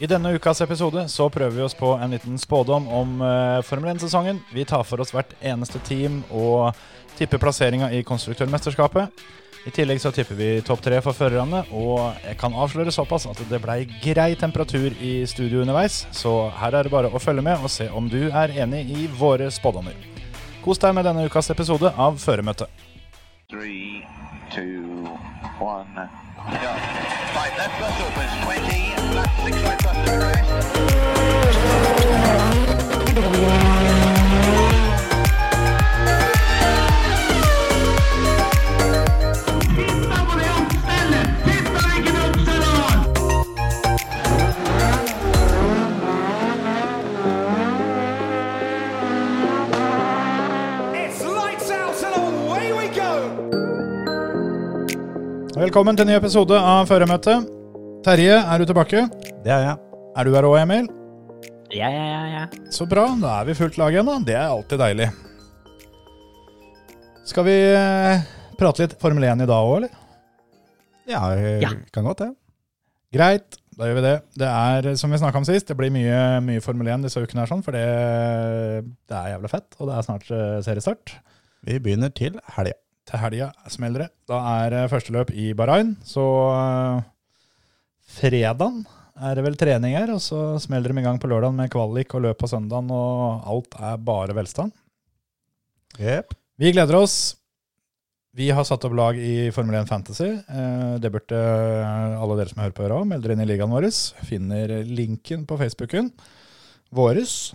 I denne ukas episode så prøver vi oss på en liten spådom om uh, Formel 1-sesongen. Vi tar for oss hvert eneste team og tipper plasseringa i konstruktørmesterskapet. I tillegg så tipper vi topp tre for førerne, og jeg kan avsløre såpass at det blei grei temperatur i studio underveis, så her er det bare å følge med og se om du er enig i våre spådommer. Kos deg med denne ukas episode av Føremøtet. Three, two, one. Go. Right, left bus opens 20, left six right bus Velkommen til en ny episode av Føremøtet. Terje, er du tilbake? Det er jeg. Er du her òg, Emil? Ja, ja, ja, ja. Så bra, da er vi fullt lag igjen, da. Det er alltid deilig. Skal vi eh, prate litt Formel 1 i dag òg, eller? Ja, vi Ja. kan godt det. Greit, da gjør vi det. Det er, som vi snakka om sist, det blir mye, mye Formel 1 disse ukene her, sånn, for det, det er jævla fett, og det er snart eh, seriestart. Vi begynner til helga. Til helga smeller det. Da er det første løp i Bahrain, så uh, fredagen er det vel trening her, og så smeller de i gang på lørdag med kvalik og løp på søndag, og alt er bare velstand. Yep. Vi gleder oss. Vi har satt opp lag i Formel 1 Fantasy. Eh, Det burde alle dere som hører på, gjøre òg. Meld dere inn i ligaen vår. Finner linken på Facebooken. Våres.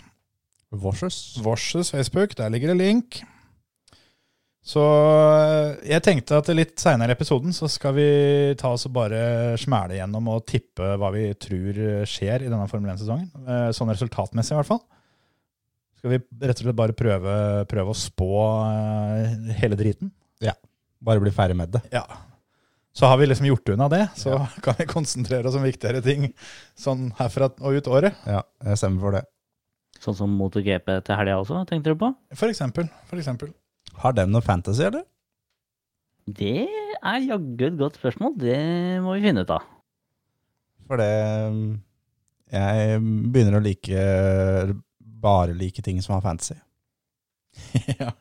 Vårses. Vårses Facebook. Der ligger det link. Så eh, jeg tenkte at litt seinere i episoden så skal vi ta oss og bare smæle gjennom og tippe hva vi tror skjer i denne Formel 1-sesongen. Eh, Sånn resultatmessig, i hvert fall. Skal vi rett og slett bare prøve, prøve å spå eh, hele driten? Ja. Bare bli ferdig med det. Ja. Så har vi liksom gjort unna det, så kan vi konsentrere oss om viktigere ting sånn herfra og ut året. Ja, jeg stemmer for det. Sånn som MotoGP til helga også, tenkte du på? For eksempel. For eksempel. Har dem noe fantasy, eller? Det er jaggu et godt spørsmål. Det må vi finne ut av. For det mm, Jeg begynner å like Bare like ting som har fantasy. ja.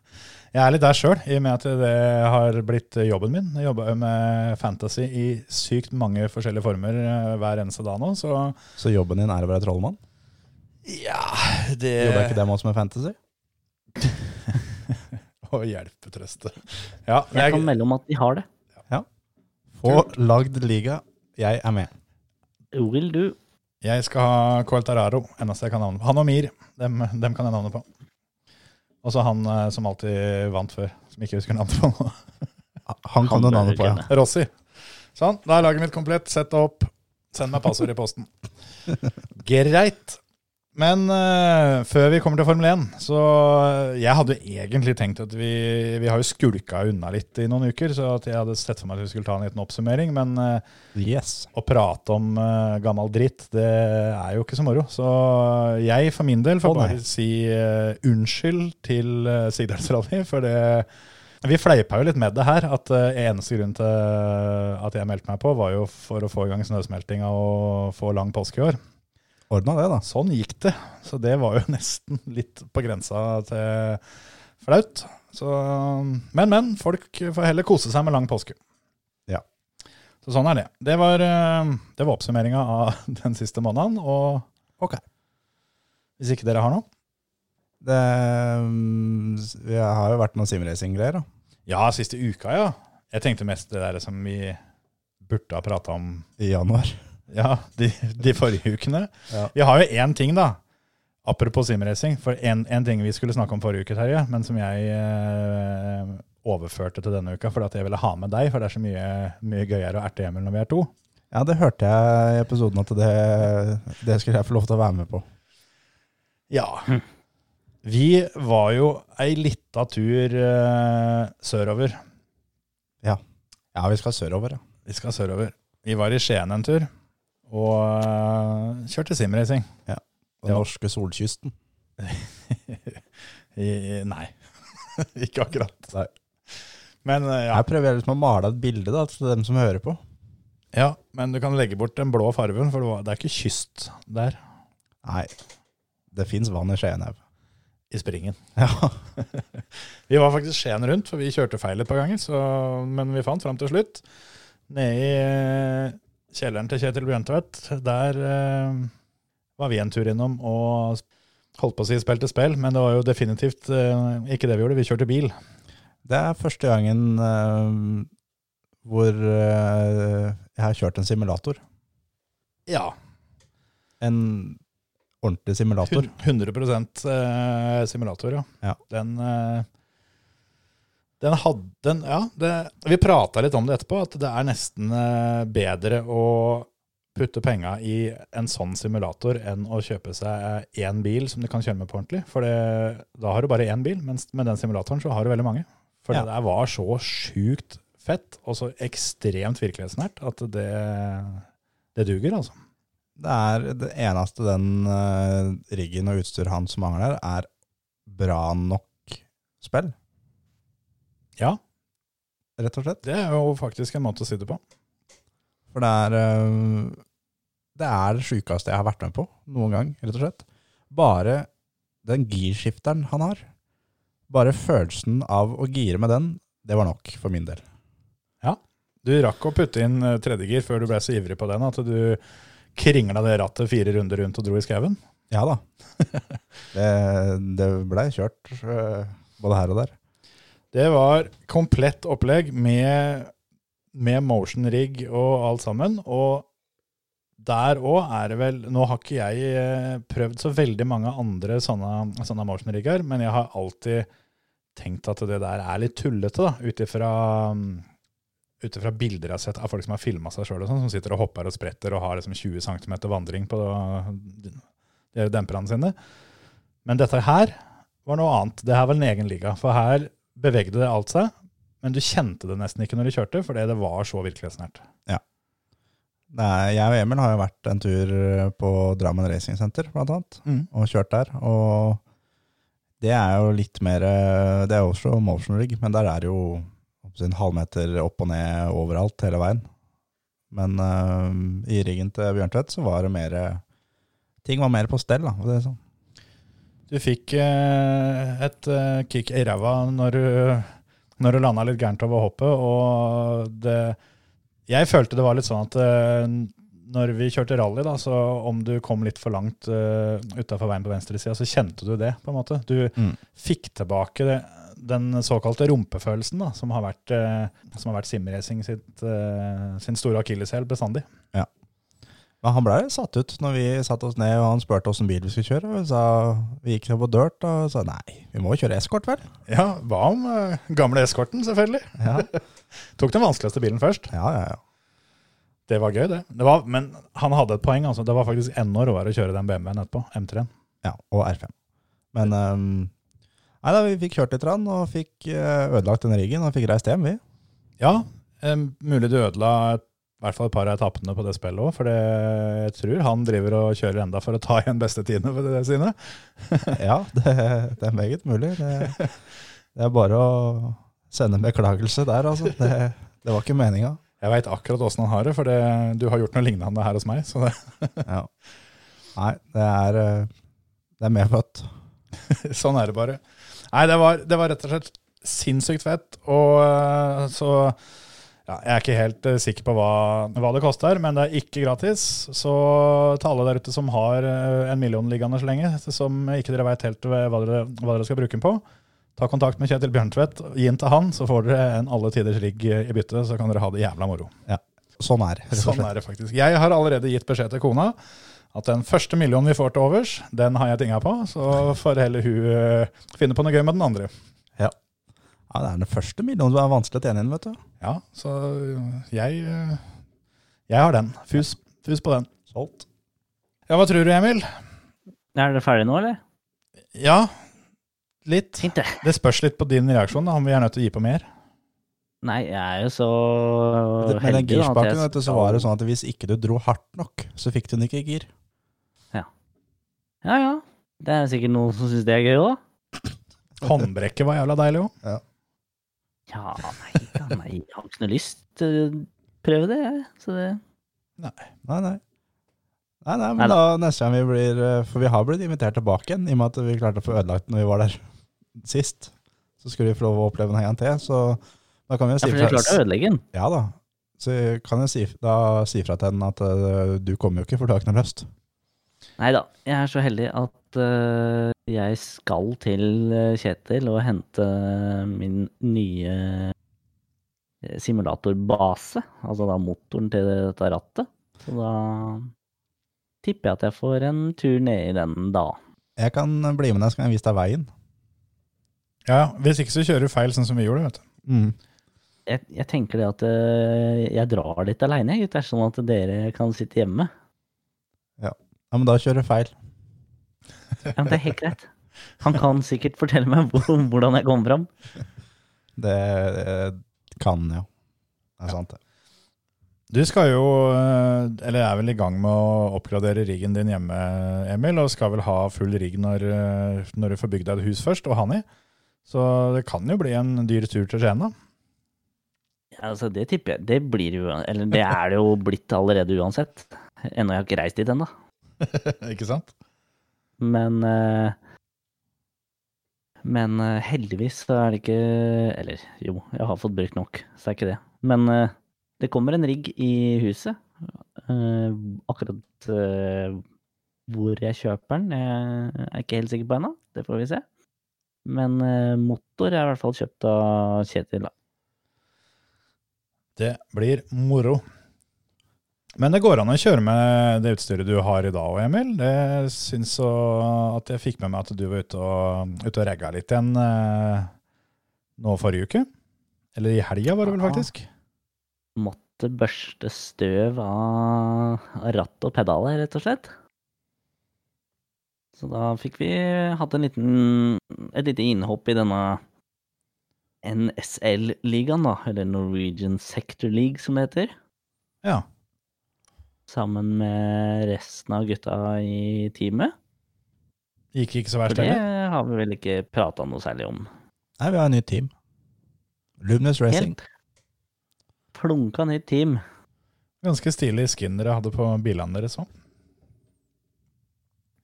Jeg er litt der sjøl, i og med at det har blitt jobben min. Jeg jobber med fantasy i sykt mange forskjellige former eh, hver eneste dag nå, så Så jobben din er å være trollmann? ja det Jobber ikke dem også med fantasy? Å hjelpe, trøste. Ja, Jeg kan melde om at de har det. Få lagd liga. Jeg er med. Vil du? jeg skal ha Coeltararo, eneste jeg kan navnet på. Han og Mir, dem, dem kan jeg navnet på. Og så han eh, som alltid vant før, som ikke husker navnet på nå. Han kan du navnet på, ja. Rossi. Sånn, da er laget mitt komplett. Sett det opp. Send meg passord i posten. Greit. Men uh, før vi kommer til Formel 1, så jeg hadde egentlig tenkt at vi Vi har jo skulka unna litt i noen uker, så jeg hadde sett for meg at vi skulle ta en liten oppsummering. Men uh, Yes. å prate om uh, gammel dritt, det er jo ikke så moro. Så jeg for min del får oh, bare si eh, unnskyld til uh, Sigdalsrally, for det Vi fleipa jo litt med det her. At uh, eneste grunn til at jeg meldte meg på, var jo for å få i gang snøsmeltinga og få lang påske i år. Ordna det, da. Sånn gikk det. Så det var jo nesten litt på grensa til flaut. Så, men, men. Folk får heller kose seg med lang påske. Ja. Så sånn er det. Det var, eh, det var oppsummeringa av den siste måneden. Og Ok. hvis ikke dere har noe Det, mm, vi har jo vært noen simracing-greier, da. Ja, siste uka, ja. Jeg tenkte mest det der som vi burde ha prata om I januar. Ja, de, de forrige ukene. Ja. Vi har jo én ting, da. Apropos simracing. For en, en ting vi skulle snakke om forrige uke, Terje, men som jeg eh, overførte til denne uka fordi at jeg ville ha med deg, for det er så mye, mye gøyere å erte Emil når vi er to. Ja, det hørte jeg i episoden at det, det skulle jeg få lov til å være med på. Ja. Vi var jo ei lita tur eh, sørover. Ja, vi skal sørover, ja. Vi skal sørover. Vi var i Skien en tur, og uh, kjørte simracing. Den Ja. norske solkysten. I, nei, ikke akkurat. Nei. Men uh, ja. Her prøver jeg liksom å male et bilde da, til dem som hører på. Ja, men du kan legge bort den blå fargen, for det er ikke kyst der Nei, det fins vann i Skienhaug. i springen. Ja. Vi var faktisk Skien rundt, for vi kjørte feil et par ganger, så, men vi fant fram til slutt. Nede i kjelleren til Kjetil Bjørntvedt, der eh, var vi en tur innom og holdt på å si spilte spill, men det var jo definitivt eh, ikke det vi gjorde. Vi kjørte bil. Det er første gangen eh, hvor eh, jeg har kjørt en simulator. Ja. En ordentlig simulator. 100 eh, simulator, ja. Ja. Den, eh, den hadde den, Ja, det, vi prata litt om det etterpå, at det er nesten eh, bedre å putte penga i en sånn simulator enn å kjøpe seg én bil som du kan kjøre med på ordentlig. For det, da har du bare én bil, mens med den simulatoren så har du veldig mange. For Ja. det der var så sjukt fett og så ekstremt virkelighetsnært at det, det duger, altså. Det er det eneste den uh, riggen og utstyr han som mangler, er bra nok spill, Ja, rett og slett. det er jo faktisk en måte å si det på. For det er eh, Det er det sjukeste jeg har vært med på noen gang, rett og slett. Bare den girskifteren han har, bare følelsen av å gire med den, det var nok for min del. Du rakk å putte inn eh, tredjegir før du ble så ivrig på den at du kringla det rattet fire runder rundt og dro i skauen. Ja da. det det blei kjørt eh, både her og der. Det var komplett opplegg med, med motion rig og alt sammen. Og der òg er det vel Nå har ikke jeg eh, prøvd så veldig mange andre sånne, sånne motion rigger, men jeg har alltid tenkt at det der er litt tullete, da, ut ifra ifra bilder jeg har sett av folk som har filma seg sjøl, sånn, som sitter og hopper og spretter og har liksom 20 cm vandring på de demperne sine. Men dette her var noe annet. Det her var en egen liga. For her bevegde det alt seg, men du kjente det nesten ikke når du kjørte, fordi det var så virkelighetsnært. Ja. Nei, jeg og Emil har jo vært en tur på Drammen Racing Center, blant annet, og kjørt der. Og det er jo litt mer Det er også motion rig, men der er det jo en halvmeter opp og ned overalt hele veien. Men eh, i riggen til Bjørntvedt så var det mer Ting var mer på stell, da. det sånn. Du fikk eh, et eh, kick i ræva når du, når du landa litt gærent over hoppet, og det Jeg følte det var litt sånn at eh, når vi kjørte rally, da, så om du kom litt for langt uh, utafor veien på venstresida, så kjente du det, på en måte. Du Mm. fikk tilbake det, den såkalte rumpefølelsen, da, som har vært, uh, som har vært simracing sitt, eh, sin store akilleshæl bestandig. Men han blei satt ut når vi satte oss ned og han spurte åssen bil vi skulle kjøre. Vi, sa, vi gikk på dirt og sa nei, vi må kjøre eskort, vel? Ja, hva om uh, gamle eskorten, selvfølgelig? Ja, Tok den vanskeligste bilen først. ja, ja. ja. Det var gøy, det. det var, men han hadde et poeng. altså. Det var faktisk enda råere å kjøre den BMW-en etterpå. M3-en. Ja, og R5. Men um, Nei da, vi fikk kjørt litt rann, og fikk eh, ødelagt den riggen og fikk reist hjem, vi. Ja, um, mulig du ødela et, i hvert fall et par av etappene på det spillet òg, for det, jeg tror han driver og kjører enda for å ta igjen bestetidene for det sine. Ja, det, det er meget mulig. Det, det er bare å sende en beklagelse der, altså. Det, det var ikke meninga. Jeg veit akkurat åssen han har det, for det, du har gjort noe lignende her hos meg. Ja. Nei, det er, det er medfødt. sånn er det bare. Nei, det var, det var rett og slett sinnssykt fett. Og eh, så ja, Jeg er ikke helt uh, sikker på hva, hva det koster, men det er ikke gratis. Så til alle der ute som har uh, en million liggende så lenge, som ikke dere veit helt hva dere, hva dere skal bruke den på, ta kontakt med Kjetil Bjørntvedt, gi den til han, så får dere en alle tiders rigg i bytte, så kan dere ha det jævla moro. Sånn er. Sånn er det faktisk. Jeg har allerede gitt beskjed til kona at den første millionen vi får til overs, den har jeg tinga på. Så får heller hun uh, finne på noe gøy med den andre. Ja, det er den første millionen som er vanskelig å tjene inn, vet du. Ja, så jeg eh, Jeg har den. Fus, fus på den. Solgt. Ja, hva tror du, Emil? Er dere ferdige nå, eller? Ja, litt. Hinte. det. Spørs litt på din reaksjon, da, om vi er nødt til å gi på mer. Nei, jeg er jo så Med den heldig girspaken vet du, så var det sånn at hvis ikke du dro hardt nok, så fikk du den ikke i gir. Ja, ja. Det er sikkert noen som syns det er gøy òg. Håndbrekket var jævla deilig òg. Ja, nei ja, nei. Jeg har ikke noe lyst. til å prøve det, jeg. Så det Nei, nei. Nei, nei, men Neida. da neste gang vi blir eh, For vi har blitt invitert tilbake igjen, i og med at vi klarte å få ødelagt når vi var der sist. Så skulle vi få lov å oppleve den en til, så da kan vi jo si Ja, for dere klarte å ødelegge den. Ja da. Så kan jeg si, da si fra til henne at eh, du kommer jo ikke, for du har ikke noe lyst. Nei da. Jeg er så heldig at uh, jeg skal til eh, Kjetil og hente min nye eh, simulatorbase. Altså da motoren til dette rattet. Så da tipper jeg at jeg får en tur ned i den da. Jeg kan bli med deg, så kan jeg vise deg veien. Ja, Hvis ikke så kjører du feil, sånn som vi gjorde. vet du. Mm. Jeg, jeg tenker det at eh, jeg drar litt aleine, gutter, sånn at dere kan sitte hjemme. Ja, men da kjører du feil. Ja, men det er helt greit. Han kan sikkert fortelle meg hvor, hvordan jeg kom fram. Det, det kan ja. Det er sant, det. Du skal jo, eh, eller er vel i gang med å oppgradere riggen din hjemme, Emil, og skal vel ha full rigg når, eh, når du får bygd deg et hus først, og han i. Så det kan jo bli en dyr tur til Skien, da. Ja, altså, det tipper jeg. Det blir jo Eller det er det jo blitt allerede uansett. Ennå jeg har ikke reist dit ennå. ikke sant? Men eh, Men eh, heldigvis så er det ikke Eller jo, jeg har fått brukt nok, så er ikke det. Men eh, det kommer en rigg i huset. Akkurat hvor jeg kjøper den, jeg er ikke helt sikker på ennå. Det får vi se. Men motor er i hvert fall kjøpt av Kjetil, da. Det blir moro. Men det går an å kjøre med det utstyret du har i dag òg, Emil. Det syns så at jeg fikk med meg at du var ute og, ute og regga litt igjen eh, nå forrige uke. Eller i helga, var det vel Ja. faktisk. Måtte børste støv av av ratt og pedaler, rett og slett. Så da fikk vi hatt en liten, et lite innhopp i denne NSL-ligaen, da. Eller Norwegian Sector League, som det heter. Ja. Sammen med resten av gutta i teamet. Gikk ikke så verst, verst det har vi vel ikke prata noe særlig om. Nei, vi har et nytt team. Luminous Racing. Helt flunka nytt team. Ganske stilig skin dere hadde på bilene deres òg.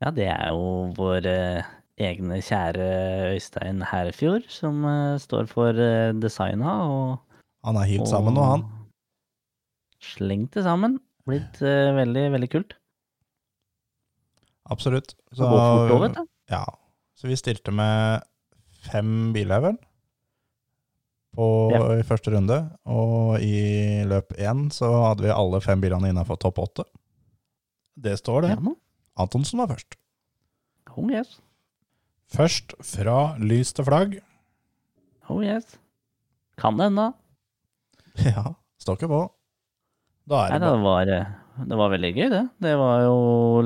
Ja, det er jo vår eh, egne kjære Øystein Herfjord som eh, står for eh, designa og Han er hilt sammen nå, han. Slengt det sammen. Blitt uh, veldig, veldig kult. Absolutt. Så, går fort vet du. Ja. Så vi stilte med fem biler, vel? På, Ja. I første runde. Og i løp én så hadde vi alle fem bilene innafor topp åtte. Det står det. Ja. Antonsen var først. Oh yes. Først fra lys til flagg. Oh yes. Kan det ennå. Ja, står ikke på. Da er Nei, det det var, eh, det var veldig gøy, det. Det var jo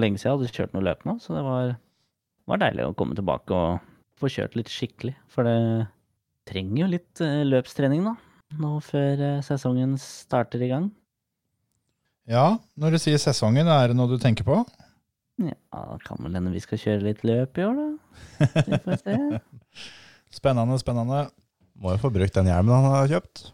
lenge siden jeg hadde kjørt noe løp nå, så det var, var deilig å komme tilbake og få kjørt litt skikkelig. For det trenger jo litt eh, løpstrening da. nå før eh, sesongen starter i gang. Ja, når du sier sesongen, er det noe du tenker på? Ja, kan vel hende vi skal kjøre litt løp i år, da. Vi får se. Spennende, spennende. Må jo få brukt den hjelmen han har kjøpt.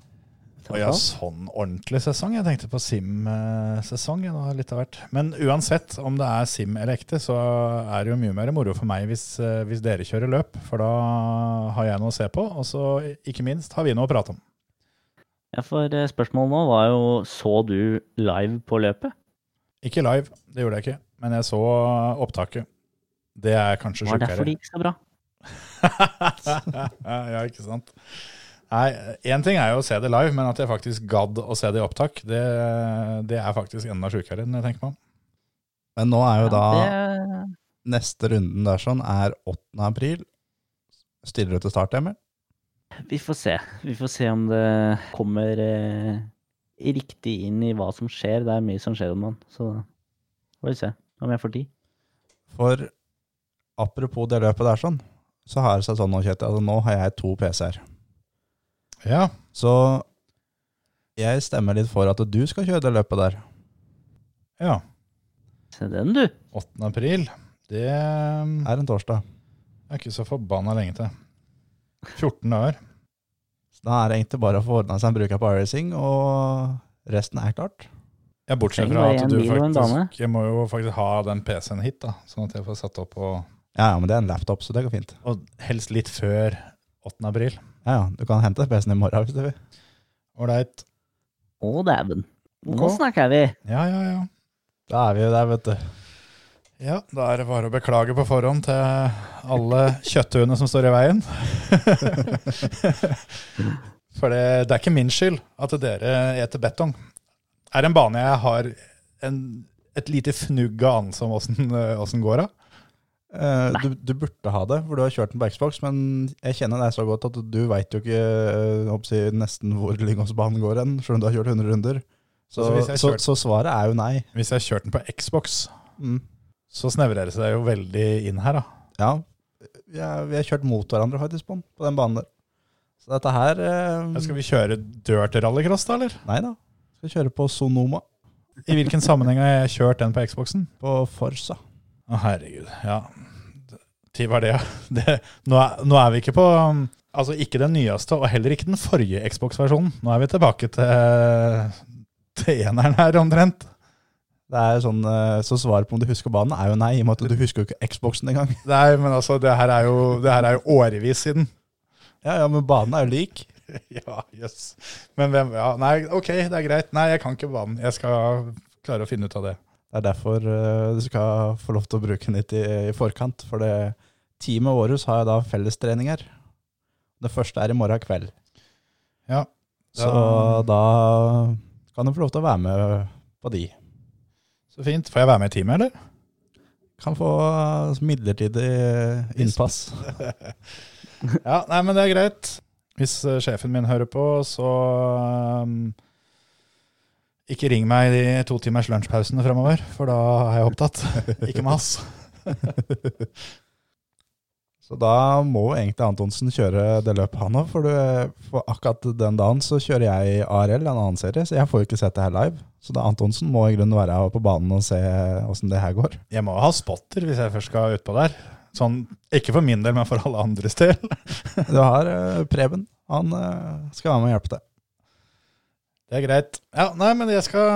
Å ja, sånn ordentlig sesong. Jeg tenkte på Sim-sesong. ja, det var litt av hvert. Men uansett om det er Sim eller ekte, så er det jo mye mer moro for meg hvis, eh, hvis dere kjører løp. For da har jeg noe å se på, og så ikke minst har vi noe å prate om. Ja, for eh, spørsmålet nå var jo Så du live på løpet? Ikke live, det gjorde jeg ikke. Men jeg så opptaket. Det er kanskje Var derfor sjukere. det gikk så bra. ja, ikke sant. Nei, én ting er jo å se det live, men at jeg faktisk gadd å se det i opptak, det, det er faktisk enda sjukere enn jeg tenker meg om. Men nå er jo da det, neste runden der sånn er 8. april. Stiller du til start, Emil? vi får se. Vi får se om det kommer eh, riktig inn i hva som skjer. Det er mye som skjer om dagen, så får vi se om jeg får tid. For apropos det løpet der sånn, så har det seg sånn nå, Kjetil, at nå har jeg to PC-er. Ja, Så jeg stemmer litt for at du skal kjøre det løpet der. ja. Se den, du. 8. april. Det er en torsdag. Det er ikke så forbanna lenge til. 14 dager. Så da er det egentlig bare å få ordna seg en bruker på iRacing og Resten er klart. Ja, bortsett fra at du faktisk Jeg må jo faktisk ha den PC-en hit, da, sånn at jeg får satt opp og, Ja, ja, men det er en laptop, så det går fint. og helst litt før 8. april. Ja, ja, Du kan hente PC-en i morgen hvis du vil. Ålreit. Å, dæven. Nå Ok. snakker vi. Ja, ja, ja. Da er vi jo der, vet du. Ja, da er det bare å beklage på forhånd til alle kjøtthuene som står i veien. For det, det er ikke min skyld at dere eter betong. Det Er en bane jeg har en, et lite fnugg av anelse om åssen åssen går av. Eh, du, du burde ha det, for du har kjørt den på Xbox, men jeg kjenner deg så godt at du veit jo ikke eh, oppsi, nesten hvor Lyngåsbanen går hen, selv om du har kjørt 100 runder. Så, Altså, så, kjørt- så svaret er jo nei. Hvis jeg har kjørt den på Xbox, Mm. så snevrer det seg jo veldig inn her, da. Ja, vi, har, vi har kjørt mot hverandre faktisk på, den- på den banen der. Så dette her eh, Skal vi kjøre dirt rallycross, da, eller? Nei da. Skal kjøre på Sonoma, I hvilken sammenheng har jeg kjørt den på Xboxen? på Forsa. Å, herregud. Ja. Tid var det, ja. Det, nå, er, nå er vi ikke på um, Altså ikke den nyeste, og heller ikke den forrige Xbox-versjonen. Nå er vi tilbake til, til eneren her, omtrent. Det er sånn, eh, Så svaret på om du husker banen, er jo nei, i og med at du husker jo ikke Xboxen engang. Nei, men altså, det her er jo, det her er jo årevis siden. Ja, ja, men banen er jo lik. Ja, jøss. Men hvem Ja, nei, ok, det er greit. Nei, jeg kan ikke banen. Jeg skal klare å finne ut av det. Det er derfor eh, du skal få lov til å bruke den litt i, i forkant. For det teamet vårt har jeg da fellestreninger. Det første er i morgen kveld. Ja. Så da kan du få lov til å være med på de. Så fint. Får jeg være med i teamet, eller? Kan få eh, midlertidig innpass. Ja, nei, men det er greit. Hvis eh, sjefen min hører på, så ikke ring meg i de to timers lunsjpausene fremover, for da er jeg opptatt. ikke mas. Så da må egentlig Antonsen kjøre det løpet han òg. For, for akkurat den dagen så kjører jeg ARL, en annen serie, så jeg får jo ikke sett det her live. Så da Antonsen må i grunnen være på banen og se åssen det her går. Jeg må ha spotter hvis jeg først skal utpå der. Sånn, ikke for min del, men for alle andres del. Du har eh, Preben. Han eh, skal være med og hjelpe deg. Det er greit. Ja, nei, men jeg skal,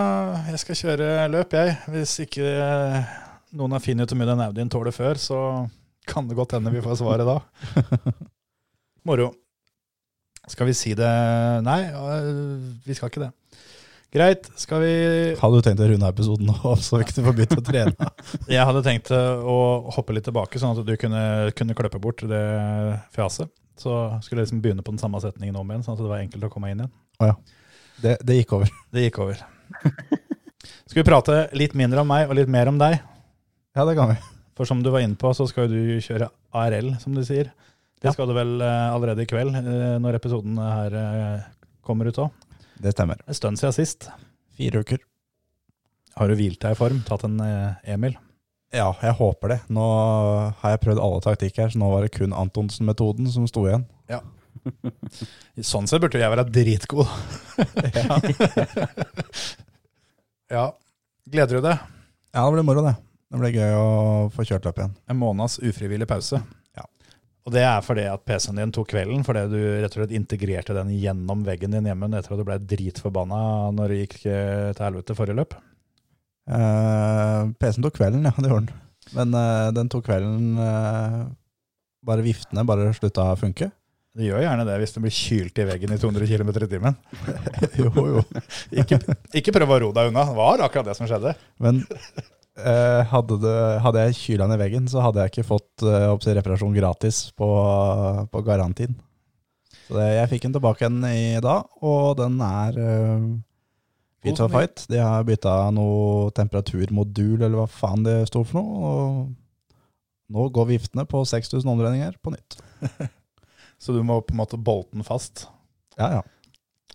jeg skal kjøre løp, jeg. Hvis ikke eh, noen har funnet ut hvor mye den Audien tåler før, så kan det godt hende vi får svaret da. Moro. Skal vi si det Nei, vi skal ikke det. Greit, skal vi Hadde du tenkt å runde episoden nå, så ikke du får begynt å trene? Jeg hadde tenkt øh, å hoppe litt tilbake, sånn at du kunne, kunne kløppe bort det fjaset. Så skulle jeg liksom begynne på den samme setningen om igjen, sånn at det var enkelt å komme inn igjen. Det, det gikk over. Det gikk over. Skal vi prate litt mindre om meg og litt mer om deg? Ja, det kan vi. For som du var inne på, så skal du kjøre ARL, som du sier. Det Ja. skal du vel eh, allerede i kveld, eh, når episoden her eh, kommer ut òg. Det stemmer. En stund siden sist. Fire uker. Har du hvilt deg i form? Tatt en Emil? Ja, jeg håper det. Nå har jeg prøvd alle taktikker, så nå var det kun Antonsen-metoden som sto igjen. Sånn sett burde jeg være dritgod. ja. Gleder du deg? Ja, det blir moro, det. Det blir gøy å få kjørt løp igjen. En måneds ufrivillig pause. Ja. Og det er fordi at PC-en din tok kvelden, fordi du rett og slett integrerte den gjennom veggen din hjemme etter at du ble dritforbanna når det gikk eh, til helvete forrige løp. Uh, PC-en tok kvelden, ja, det gjorde den. Men uh, den tok kvelden uh, Bare viftene bare slutta å funke. Det gjør gjerne det hvis du blir kylt i veggen i 200 km i timen. jo, jo. Ikke, ikke prøv å ro deg unna. Det var akkurat det som skjedde. Men eh, hadde, det, hadde jeg kyla i veggen, så hadde jeg ikke fått eh, reparasjon gratis på, på garantien. Så det, jeg fikk den tilbake igjen i dag, og den er eh, fit for fight. De har bytta noe temperaturmodul, eller hva faen det sto for noe. Og nå går viftene på 6000 omdreininger på nytt. Så du må på en måte bolte den fast. Ja, ja.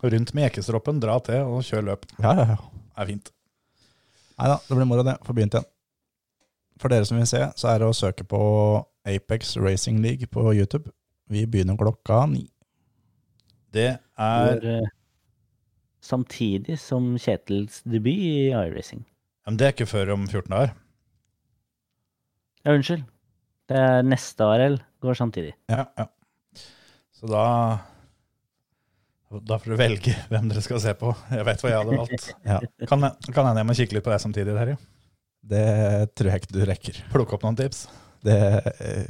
Rundt med jekkestroppen, dra til og kjør løp. ja, ja, ja. Det er fint. Nei da, det blir moro det. Får begynt igjen. For dere som vil se, så er det å søke på Apex Racing League på YouTube. Vi begynner klokka ni. Det er Går, eh, samtidig som Kjetils debut i iRacing. Men det er ikke før om 14 dager. Ja, unnskyld. Det er neste ARL går samtidig. Ja, ja. Så da Da får du velge hvem dere skal se på. Jeg vet hva jeg hadde valgt. Ja, Kan, kan hende jeg må kikke litt på deg samtidig, Terje. det tror jeg ikke du rekker. Plukke opp noen tips. Det,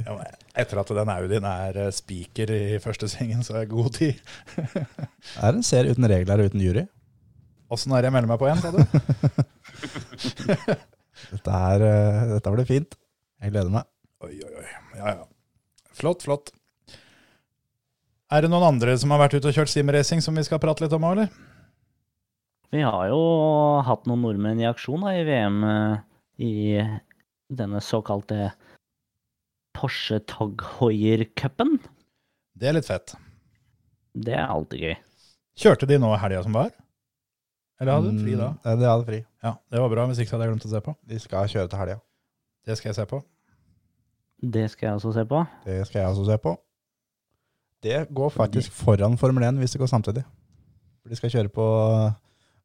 Ja, etter at den Audien er eh, spiker i første svingen, så er det god tid. det er en serie uten regler og uten jury. Åssen er det jeg melder meg på igjen, sa du? Dette, er, eh, dette blir fint. Jeg gleder meg. Oi, oi, oi. Ja, ja. Flott, flott. Er det noen andre som har vært ute og kjørt simracing som vi skal prate litt om òg, eller? Vi har jo hatt noen nordmenn i aksjon da, i VM eh, i denne såkalte Porsche Tag Heuer-cupen. Det er litt fett. Det er alltid gøy. Kjørte de nå helga som var? Eller hadde de fri da? Mm, De hadde fri. Ja, det var bra. Hvis ikke hadde jeg glemt å se på. De skal kjøre til helga. Det skal jeg se på. Det skal jeg også se på. Det skal jeg også se på. Det går faktisk foran Formel 1 hvis det går samtidig. For De skal kjøre på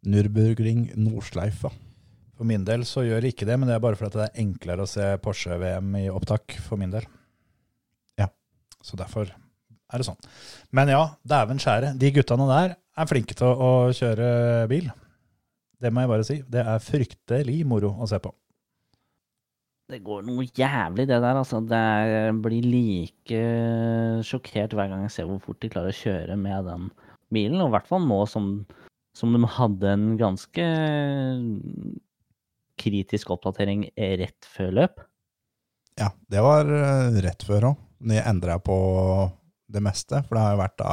Nürburgring Nordschleifa. For min del så gjør ikke det, men det er bare fordi det er enklere å se Porsche-VM i opptak for min del. Ja. Så derfor er det sånn. Men ja, dæven skjære. De guttene der er flinke til å kjøre bil. Det må jeg bare si. Det er fryktelig moro å se på. Det går noe jævlig, det der. altså. Det er, jeg blir like sjokkert hver gang jeg ser hvor fort de klarer å kjøre med den bilen. Og i hvert fall nå som, som de hadde en ganske kritisk oppdatering rett før løp. Ja, det var eh, rett før òg. De endra på det meste. For det har jo vært da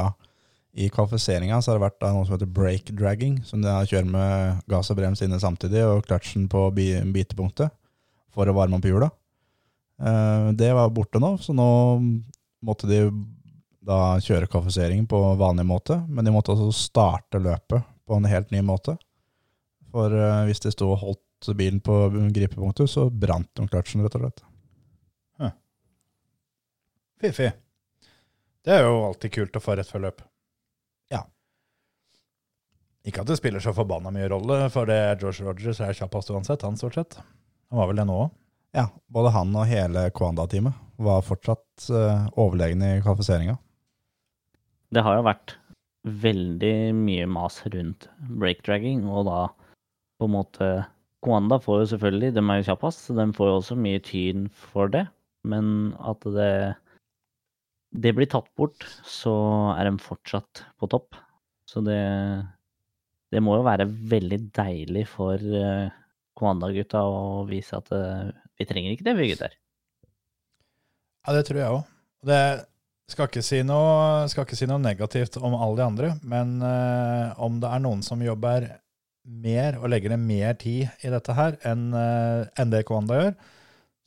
I kvalifiseringa så har det vært da noe som heter brake dragging, som de har kjørt med gass og brems inne samtidig, og kløtsjen på bi- bitepunktet for å varme opp hjula. Eh, Det var borte nå, så nå måtte de da kjøre kvalifiseringen på vanlig måte, men de måtte også starte løpet på en helt ny måte. For eh, hvis de sto og holdt bilen på gripepunktet, så brant de kløtsjen, rett og slett. Fiffig. Det er jo alltid kult å få rett før løp. Ja. Ikke at det spiller så forbanna mye rolle, for det er George Rogers er kjappest uansett, han stort sett. Han var vel det nå òg. Ja, både han og hele Kwanda-teamet var fortsatt uh, overlegne i kvalifiseringa. Det har jo vært veldig mye mas rundt breakdragging, og da på en måte Kwanda får jo selvfølgelig, de er jo kjappest, så de får jo også mye tyn for det. Men at det, det blir tatt bort, så er de fortsatt på topp. Så det, det må jo være veldig deilig for uh, Kwanda-gutta å vise at eh, vi trenger ikke det, vi gutter. Ja, det tror jeg òg. Det skal ikke, si noe, skal ikke si noe negativt om alle de andre, men uh, om det er noen som jobber mer og legger ned mer tid i dette her enn uh, en det Kwanda gjør,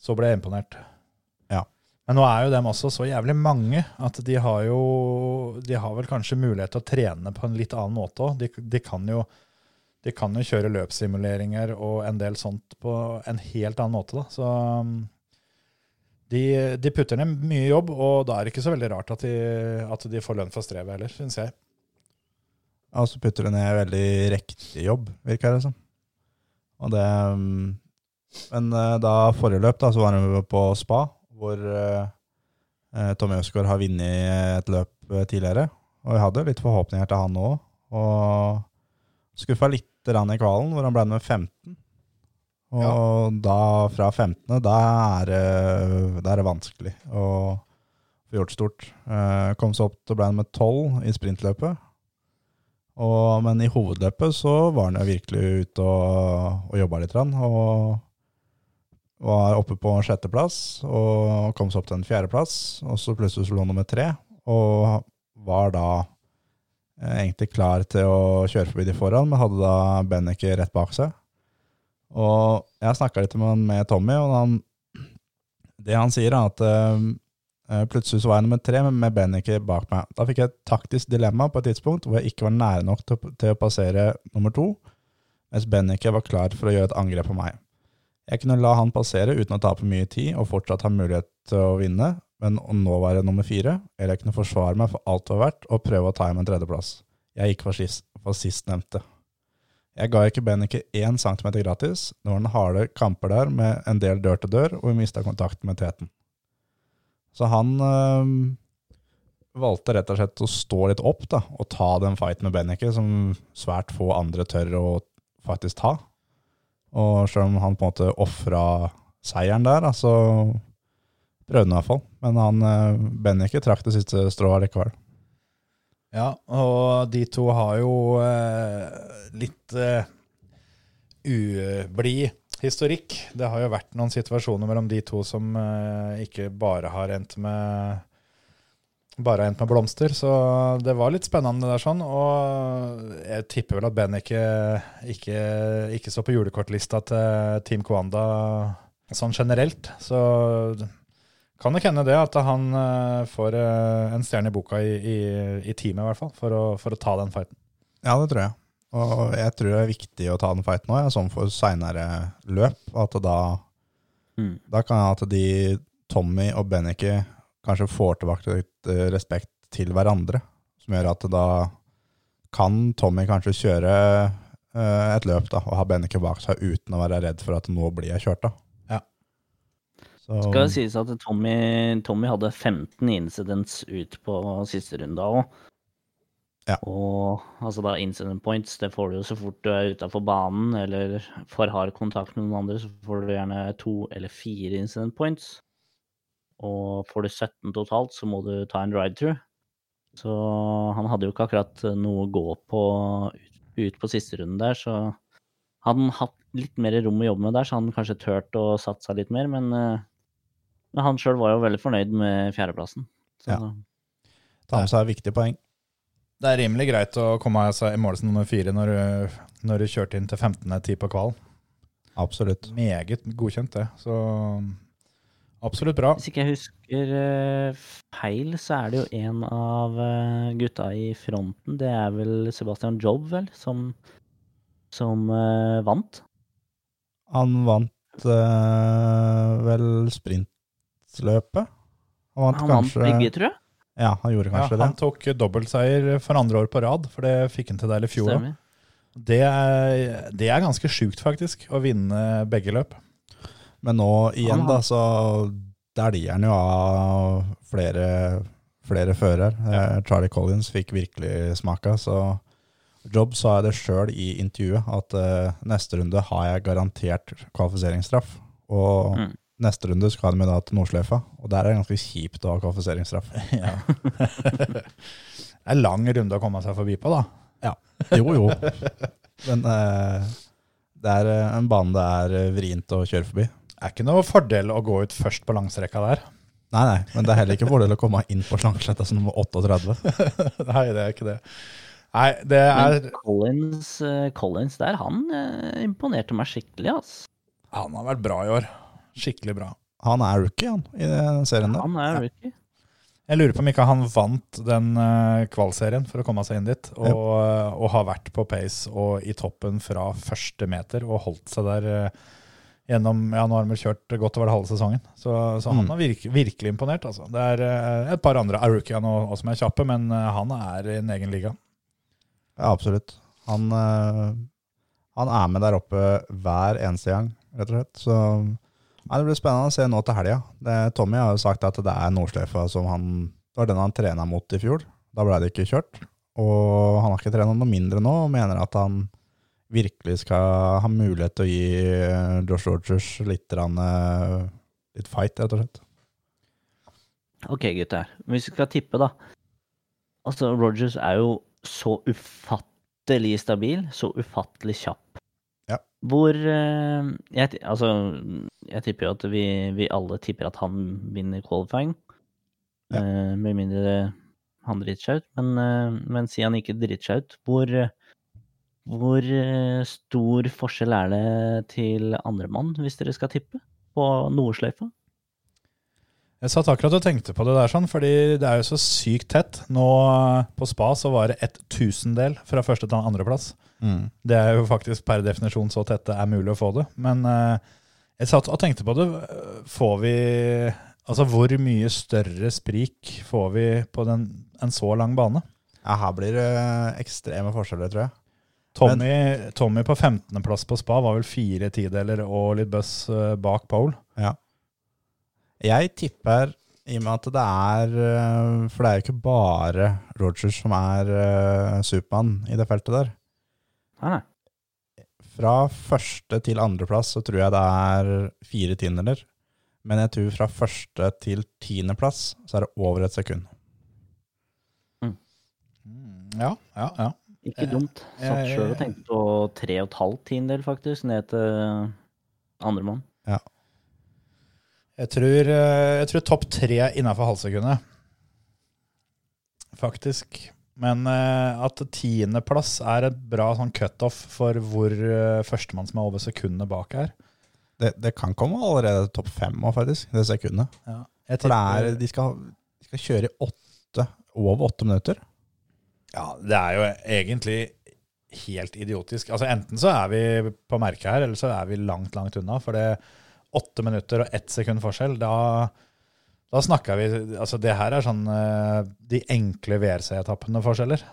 så blir jeg imponert. Ja. Men nå er jo dem også så jævlig mange at de har jo De har vel kanskje mulighet til å trene på en litt annen måte òg. De, de kan jo de kan jo kjøre løpssimuleringer og en del sånt på en helt annen måte. Da. Så um, de, de putter ned mye jobb, og da er det ikke så veldig rart at de, at de får lønn for strevet heller, syns jeg. Og så putter de ned veldig riktig jobb, virker det som. Og det mm, Men eh, da forrige løp, da, så var vi på spa, hvor eh, Tommy Øsgaard har vunnet et løp tidligere. Og vi hadde litt forhåpninger til han òg. Og skuffa litt i kvalen, hvor han ble med 15. Og da, fra 15., da er, det- da er det vanskelig å få gjort stort. Eh, kom seg opp til ble han med 12 i sprintløpet. Og, men i hovedløpet så var han jo virkelig ute og, og jobba litt. Og var oppe på sjetteplass og kom seg opp til en fjerdeplass. Og så plutselig så lå han nummer tre, og var da egentlig klar til å kjøre forbi de foran, men hadde da Benneke rett bak seg. Og jeg snakka litt med, Tommy, og han, det han sier, er at Eh, Plutselig så var jeg nummer tre med- med Benneke bak meg. Da fikk jeg et taktisk dilemma på et tidspunkt hvor jeg ikke var nære nok til, til å passere nummer to, mens Benneke var klar for å gjøre et angrep på meg. Jeg kunne la han passere uten å tape mye tid og fortsatt ha mulighet til å vinne, men å nå være nummer fire, eller jeg kunne forsvare meg for alt det var verdt og prøve å ta hjem en tredjeplass. Jeg gikk for, sist, for sistnevnte. Jeg ga ikke Benneke én centimeter gratis. Det var noen harde kamper der med en del dør til dør, og vi mista kontakten med teten. Så han øh, valgte rett og slett å stå litt opp da, og ta den fighten med Benneke, som svært få andre tør å faktisk ta. Og selv om han på en måte ofra seieren der, så så prøvde i hvert fall. Men han, eh, Benneke trakk det siste strået likevel. Ja, og de to har jo eh, litt eh, ublid historikk. Det har jo vært noen situasjoner mellom de to som eh, ikke bare har endt med bare endt med blomster, så det var litt spennende der sånn. Og jeg tipper vel at Ben ikke, ikke, ikke står på julekortlista til Team Kwanda sånn generelt. Så kan det hende det at han eh, får eh, en stjerne i boka i, i, i teamet, i hvert fall, for å, for å ta den fighten. Ja, det tror jeg. Og jeg tror det er viktig å ta den fighten òg, sånn for seinere løp. At da, Mm. da kan jeg at de, Tommy og Benneke, kanskje får tilbake litt eh, respekt til hverandre. Som gjør at da kan Tommy kanskje kjøre et løp da, og ha Benneke bak seg uten å være redd for at nå blir jeg kjørt. da. Så, Skal det sies at Tommy, Tommy hadde 15 incidents ut på siste runde òg. Ja. Og altså da incident points, det får du jo så fort du er utafor banen eller for hard kontakt med noen andre, så får du gjerne to eller fire incident points. Og får du 17 totalt, så må du ta en ride-through. Så han hadde jo ikke akkurat noe å gå på ut, ut på siste runden der, så hadde han hatt litt mer rom å jobbe med der, så han kanskje turt å satse litt mer, men, eh, men han sjøl var jo veldig fornøyd med fjerdeplassen. Så Ja. ta med seg viktige poeng. Det er rimelig greit å komme seg i mål som nummer fire når du, når du kjørte inn til 15.10 på kvalen. Absolutt. Meget godkjent, det. Så absolutt bra. hvis ikke jeg husker eh, feil, så er det jo en av eh, gutta i fronten, det er vel Sebastian Jobb, vel, som, som eh, vant. Han vant eh, vel sprintløpet. Han vant Han vant begge, tror jeg. Ja, han gjorde Ja, det. han tok dobbeltseier for andre år på rad, for det fikk han til der i fjor. òg. Det er, det er ganske sjukt, faktisk, å vinne begge løp. Men nå igjen, da, så dæljer han jo av flere, flere fører. Ja. Charlie Collins fikk virkelig smaka, så Jobb sa jeg det sjøl i intervjuet, at uh, neste runde har jeg garantert kvalifiseringsstraff. Og Mm. Neste runde skal de jo da til Nordsløyfa, og der er det ganske kjipt å ha kvalifiseringsstraff. Ja. det er lang runde å komme seg forbi på, da. Ja. Jo, jo. Men eh, det er eh, en bane det er eh, vrient å kjøre forbi. Det er ikke noe fordel å gå ut først på langstrekka der. Nei, nei, men det er heller ikke fordel å komme inn på Slangsletta som nummer 38. Nei, det er ikke det. Nei, det er Men Collins, eh, Collins der, han imponerte meg skikkelig, altså. Han har vært bra i år. Skikkelig bra. Han er rookie, han, i den serien der. Han er rookie. Jeg lurer på om ikke han vant den uh, kvalserien for å komme seg inn dit, og, og har vært på pace og i toppen fra første meter og holdt seg der eh, gjennom Ja, nå har han vel kjørt godt over halve sesongen, så, så han Mm. har virke, virkelig imponert, altså. Det er eh, et par andre av rookiene også som er kjappe, men eh, han er i en egen liga. Ja, absolutt. Han, eh, han er med der oppe hver eneste gang, rett og slett. Så det blir spennende å se nå til helga. Tommy har jo sagt at det er Nordsløyfa som han Det var den han trena mot i fjor. Da ble det ikke kjørt. Og han har ikke trena noe mindre nå, og mener at han virkelig skal ha mulighet til å gi eh, Josh Rogers litt, eh, litt fight, rett og slett. Ok, gutter. Hvis vi skal tippe, da. Altså, Rogers er jo så ufattelig stabil, så ufattelig kjapp. Ja. Hvor eh, jeg, Altså, jeg tipper jo at vi, vi alle tipper at han vinner qualifying. Ja. Eh, med mindre han driter seg ut. Men, eh, men si han ikke driter seg ut, hvor, hvor stor forskjell er det til andremann, hvis dere skal tippe, på Nordsløyfa? Jeg satt akkurat og tenkte på det der, sånn, fordi det er jo så sykt tett. Nå eh, på spa så var det ett tusendel fra første til andreplass. Det er jo faktisk per definisjon så tett det er mulig å få det. Men eh, jeg satt og tenkte på det. Får vi Altså, hvor mye større sprik får vi på den, en så lang bane? Ja, her blir det ekstreme forskjeller, tror jeg. Tommy, Tommy på 15.-plass på spa var vel fire tideler og litt bøss eh, bak pole. Ja. Jeg tipper I og med at det er eh, For det er jo ikke bare Rogers som er uh, Supermann i det feltet der. Nei, nei. Fra første til andreplass så tror jeg det er fire tiendeler. Men jeg tror fra første til tiendeplass så er det over et sekund. Ja, ja, ja. Ikke dumt. Satt jeg- sjøl og tenkte på tre og et halvt tiendedel, faktisk, ned til andremann. Jeg tror, eh, jeg tror topp tre innafor halvsekundet. Faktisk. Men eh, at tiendeplass er et bra sånn cutoff for hvor eh, førstemann som er over sekundet bak er. Det, det kan komme allerede topp fem òg, faktisk. Det sekundet. Jeg For det er, de, skal, de skal kjøre i åtte, over åtte minutter. Ja, det er jo egentlig helt idiotisk. Altså Enten så er vi på merket her, eller så er vi langt, langt unna. For det åtte minutter og ett sekund forskjell, da, da snakker vi Altså det her er sånn eh, de enkle WRC-etappene forskjeller.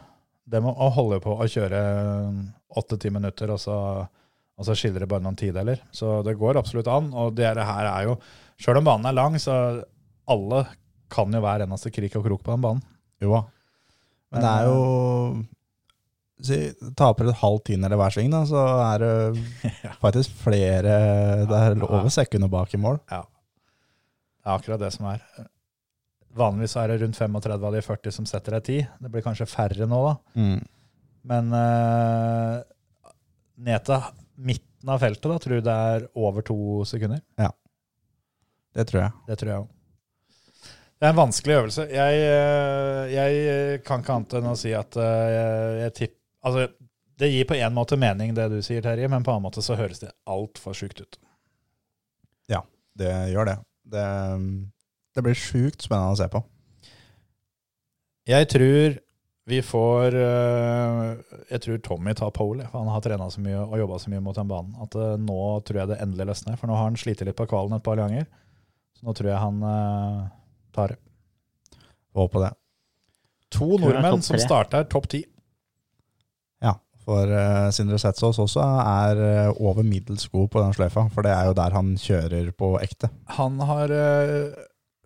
Det med å holde på å kjøre åtte-ti minutter, og så, og så skiller det bare noen tideler. Så det går absolutt an. Og det her er jo Sjøl om banen er lang, så alle kan jo hver eneste krik og krok på den banen. Jo da. Men det er jo si, Taper et halvt tiendedel hver sving, da, så er det faktisk flere Det er over sekunder bak i mål. Ja. Det er akkurat det som er. Vanligvis er det rundt 35 av de 40 som setter ei 10. Det blir kanskje færre nå, da. Mm. Men uh, ned til midten av feltet da, tror du det er over to sekunder. Ja. Det tror jeg. Det tror jeg òg. Det er en vanskelig øvelse. Jeg, eh, jeg kan ikke annet enn å si at eh, jeg, jeg tipp, Altså, det gir på en måte mening, det du sier, Terje, men på en annen måte så høres det altfor sjukt ut. Ja, Det gjør det. Det, det blir sjukt spennende å se på. Jeg tror vi får øh, Jeg tror Tommy tar pole, for han har trena så mye og jobba så mye mot den banen. At øh, nå tror jeg det endelig løsner. For nå har han slitt litt på kvalen et par ganger. Så nå tror jeg han øh, tar det. Håper det. To nordmenn som starter topp ti. For uh, Sindre Setsås også er uh, over middels god på den sløyfa, for det er jo der han kjører på ekte. Han har uh,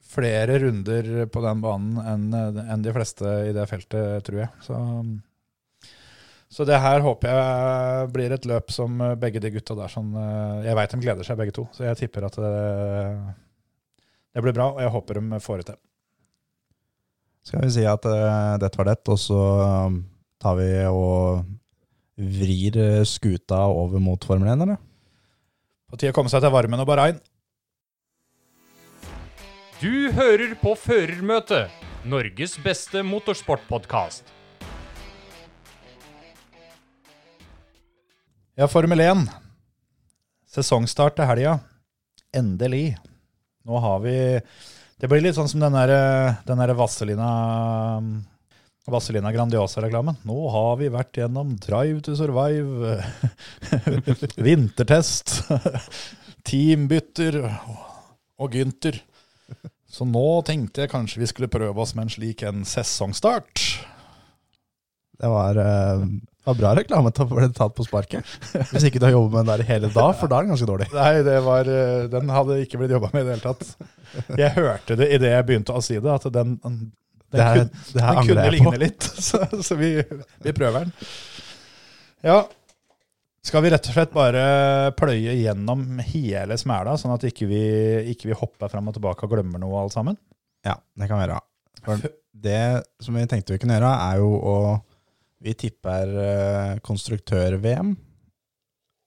flere runder på den banen enn en de fleste i det feltet, tror jeg. Så, så det her håper jeg blir et løp som begge de gutta der sånn Jeg veit de gleder seg begge to, så jeg tipper at det, det blir bra, og jeg håper de får det til. Skal vi si at dette var det, og så um, tar vi og vrir eh, skuta over mot Formel 1, eller? På tide å komme seg til varmen og Bahrain. Du hører på Førermøtet, Norges beste motorsportpodkast. Ja, Formel 1. Sesongstart til helga. Endelig. Nå har vi Det blir litt sånn som den der, den der Vazelina Vazelina Grandiosa-reklamen. Nå har vi vært gjennom Drive to Survive, vintertest, teambytter og Gynter. Så nå tenkte jeg kanskje vi skulle prøve oss med en slik en sesongstart. Det var, uh, var bra reklame til å bli tatt på sparket. Hvis ikke du har jobbet med den der hele dag, for da er den ganske dårlig. Nei, det var, eh, den hadde ikke blitt jobba med i det hele tatt. Jeg hørte det idet jeg begynte å si det, at den, den, Det her, kun- det den kunne ligne litt, så, så vi, vi prøver den. Ja, skal vi rett og slett bare pløye gjennom hele smæla, sånn at ikke vi ikke vi hopper fram og tilbake og glemmer noe alt sammen? Ja, det kan vi gjøre. For det som vi tenkte vi kunne gjøre, er jo å Vi tipper eh, konstruktør-VM.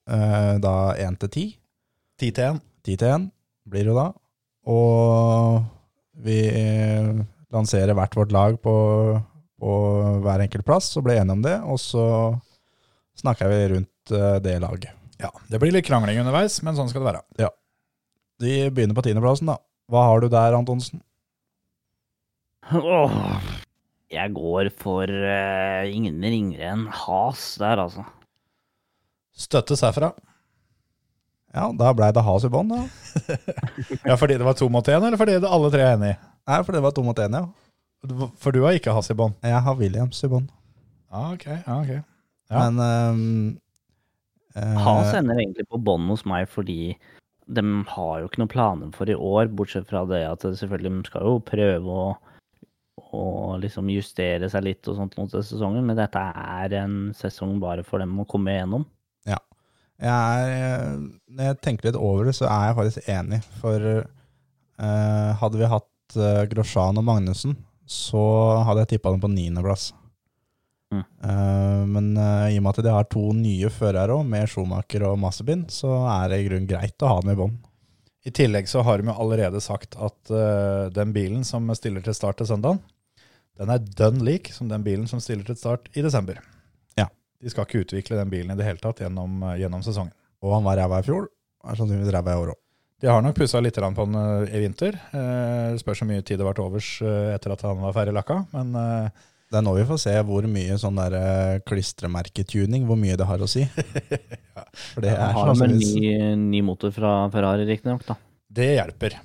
eh, da 1 til 10. 10 til 1. 10 til 1 blir det da. Og vi lanserer hvert vårt lag på, på hver enkelt plass og blir enige om det. Og så snakker vi rundt eh, det laget. Ja, det blir litt krangling underveis, men sånn skal det være. Ja. Vi begynner på tiendeplassen, da. Hva har du der, Antonsen? Åh, jeg går for uh, ingen ringere enn has der, altså. Støttes herfra. Ja, da blei det has i bånn, da. Ja, fordi det var to mot én, eller fordi det alle tre er enige? Nei, for det var to mot én, ja. For du har ikke Hass i bånn? Jeg har Williams i bånn. Ah, ok, ah, okay. Ja. Men um, uh, Hass ender egentlig på bånn hos meg fordi de har jo ikke noen planer for i år, bortsett fra det at selvfølgelig de skal jo prøve å, å liksom justere seg litt og sånt mot sesongen, men dette er en sesong bare for dem å komme igjennom. Ja. Jeg er, når jeg tenker litt over det, så er jeg faktisk enig. For uh, hadde vi hatt uh, Grosjean og Magnussen, så hadde jeg tippa dem på niendeplass. Mm. Uh, men uh, i og med at de har to nye førere òg, med Schumacher og Massebin, så er det i grunnen greit å ha dem i bånn. I tillegg så har de jo allerede sagt at uh, den bilen som stiller til start til søndag, den er dønn lik som den bilen som stiller til start i desember. Ja. De skal ikke utvikle den bilen i det hele tatt gjennom, eh, gjennom sesongen. Og han var ræva i fjor, er sannsynligvis ræva i år òg. De har nok pussa litt på den eh, i vinter. Eh, spørs hvor mye tid det ble til overs eh, etter at han var ferdig lakka. Men eh, Det er nå vi får se hvor mye sånn der klistremerketuning, hvor mye det har å si. For det er har vel sannsynligvis ny, ny motor fra Ferrari, riktignok, da. det hjelper.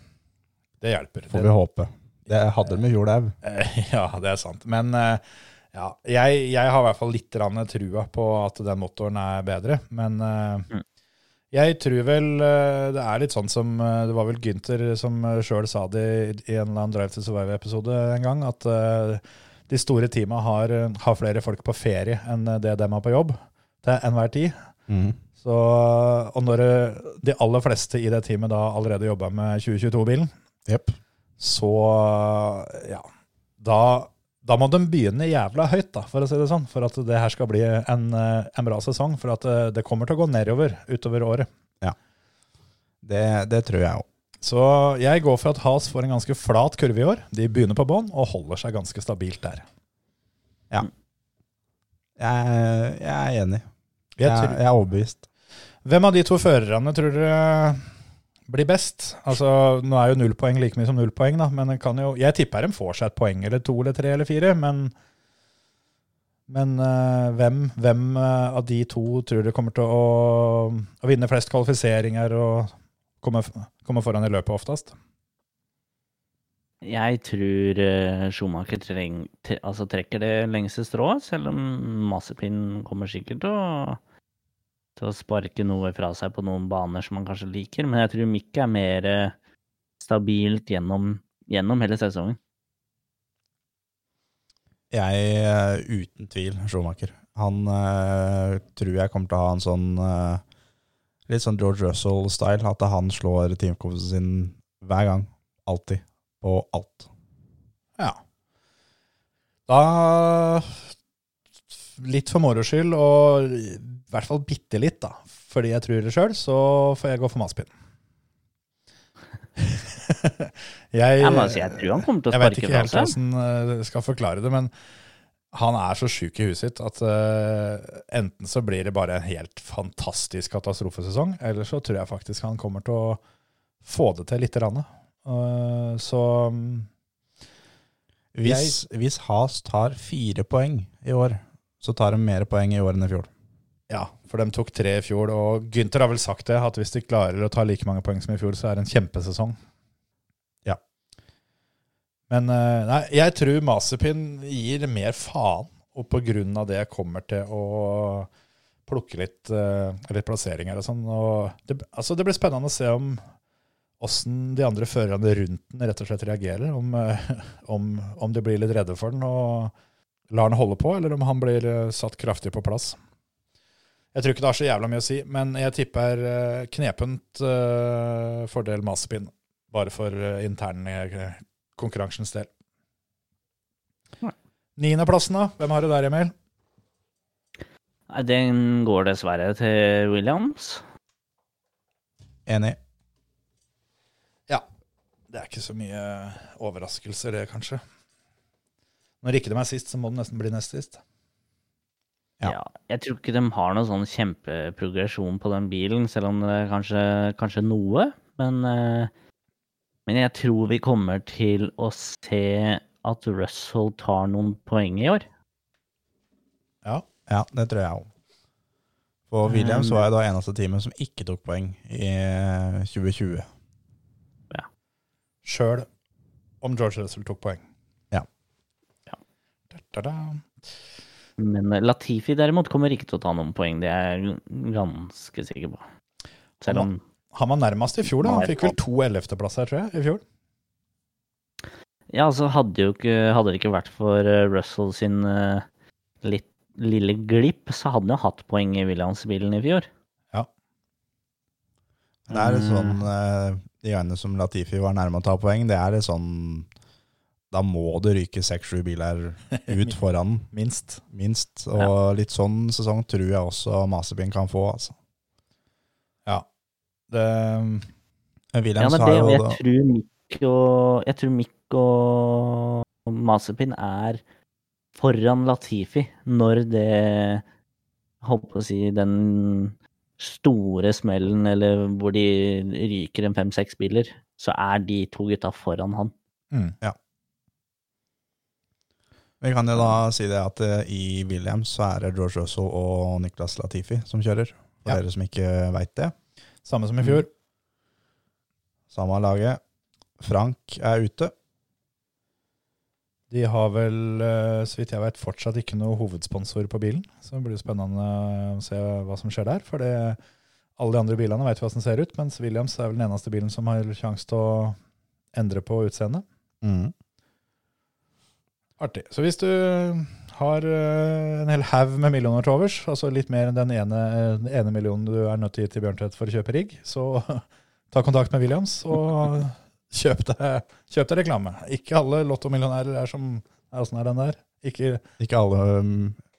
Det hjelper. Får vi håpe. Det hadde de i fjor, det. Eh, Ja, det er sant. Men ja, jeg, jeg har i hvert fall litt trua på at den motoren er bedre. Men Mm. Jeg tror vel eh, det er litt sånn som eh, Det var vel Gynter som sjøl sa det i, en eller annen Drive to Survive-episode en gang, at eh, de store teama har, har flere folk på ferie enn det de har på jobb til enhver tid. Mm. Så, og når eh, de aller fleste i det teamet da allerede jobber med 2022-bilen, yep. så ja, da, da må de begynne jævla høyt, da, for å si det sånn, for at det her skal bli en, eh, en bra sesong. For at eh, det kommer til å gå nedover utover året. Det, det tror jeg òg. Så jeg går for at Has får en ganske flat kurve i år. De begynner på bånn og holder seg ganske stabilt der. Jeg, jeg er enig. Jeg Jeg, jeg er overbevist. hvem av de to førerne tror dere blir best? Altså, Nå er jo null poeng like mye som null poeng, da, men jo, jeg tipper de får seg et poeng eller to eller tre eller fire. Men, men uh, hvem, hvem eh, av de to tror dere kommer til å, å vinne flest kvalifiseringer og komme, komme foran i løpet oftest? Jeg tror eh, Schumacher treng, tre, altså trekker det lengste strået, selv om Massepin kommer sikkert til å, til å sparke noe fra seg på noen baner som han kanskje liker. Men jeg tror Mikke er mer eh, stabilt gjennom, gjennom hele sesongen. Jeg er uten tvil Schumacher. Han øh, tror jeg kommer til å ha en sånn øh, litt sånn George Russell-style, at han slår teamkompisen sin hver gang. Alltid. På alt. Ja. Da Litt for moro skyld, og i hvert fall bitte litt, da. Fordi jeg tror det sjøl, så får jeg gå for maspinn. jeg, Jeg, si, jeg tror han kommer til å jeg vet ikke helt hvordan jeg skal forklare det, men han er så sjuk i huet sitt at uh, enten så blir det bare en helt fantastisk katastrofesesong, eller så tror jeg faktisk han kommer til å få det til lite grann. Uh, så um, Hvis, hvis Has tar fire poeng i år, så tar de mer poeng i år enn i fjor. Ja, for de tok tre i fjor, og Gynter har vel sagt det, at hvis de klarer å ta like mange poeng som i fjor, så er det en kjempesesong. Ja. Men eh, nei, jeg tror Masepin gir mer faen, og på grunn av det kommer til å plukke litt, eh, litt plasseringer og sånn. Og det, altså det blir spennende å se om åssen de andre førerne rundt den rett og slett reagerer. Om, eh, om, om de blir litt redde for den og lar den holde på, eller om han blir satt kraftig på plass. Jeg tror ikke det har så jævla mye å si, men jeg tipper eh, knepent eh, fordel Masepin. Bare for interne intern eh, konkurransens del. Niendeplassen, da? Hvem har du der, Emil? Nei, Den går dessverre til Williams. Enig. Ja. Det er ikke så mye overraskelser, det, kanskje. Når ikke de er sist, så må den nesten bli nest sist. Ja. Ja. Jeg tror ikke de har noen sånn kjempeprogresjon på den bilen, selv om det er kanskje, kanskje noe. Men, eh, men jeg tror vi kommer til å se at Russell tar noen poeng i år. Ja. Ja, det tror jeg òg. For Williams var jo da eneste teamet som ikke tok poeng i eh, 2020. Sjøl om George Russell tok poeng. Ja. Ja. Da, da, da. Men eh, Latifi derimot kommer ikke til å ta noen poeng, det er jeg ganske sikker på. Selv om Han var nærmest i fjor, da. Han fikk vel to ellevteplasser, tror jeg, i fjor. Ja, altså hadde jo ikke Hadde det ikke vært for eh, Russell sin uh, litt lille glipp, så hadde han jo hatt poeng i Williams-bilen i fjor. Det er litt sånn uh, De gangene som Latifi var nærme å ta poeng, det er litt sånn Da må det ryke seks-sju biler ut foran Minst. minst. Og litt sånn sesong tror jeg også Masepin kan få, altså. Ja. Det, Williams Ja, det har jo jeg det. tror Mick og Jeg tror Mick og Masepin er foran Latifi når det Holdt på å si den store smellen, eller hvor de ryker en fem-seks biler, så er de to gutta foran han. mm. Vi kan jo da si det at eh, i Williams så er det George Russell og Niklas Latifi som kjører. For Ja. dere som ikke veit det. Samme som i fjor. Samme laget. Frank er ute. De har vel, eh, så vidt jeg vet, fortsatt ikke noe hovedsponsor på bilen. Så det blir spennende å se hva som skjer der. For det, alle de andre bilene vet hvordan det ser ut, mens Williams er vel den eneste bilen som har sjanse til å endre på utseendet. Mm. Artig. Så hvis du har eh, en hel haug med millioner til overs, altså litt mer enn den ene, den ene millionen du er nødt til å gi til Bjørntvedt for å kjøpe rigg, så ta kontakt med Williams og kjøp deg, kjøp deg reklame. Ikke alle lottomillionærer er som er Åssen er den der? Ikke Ikke alle um,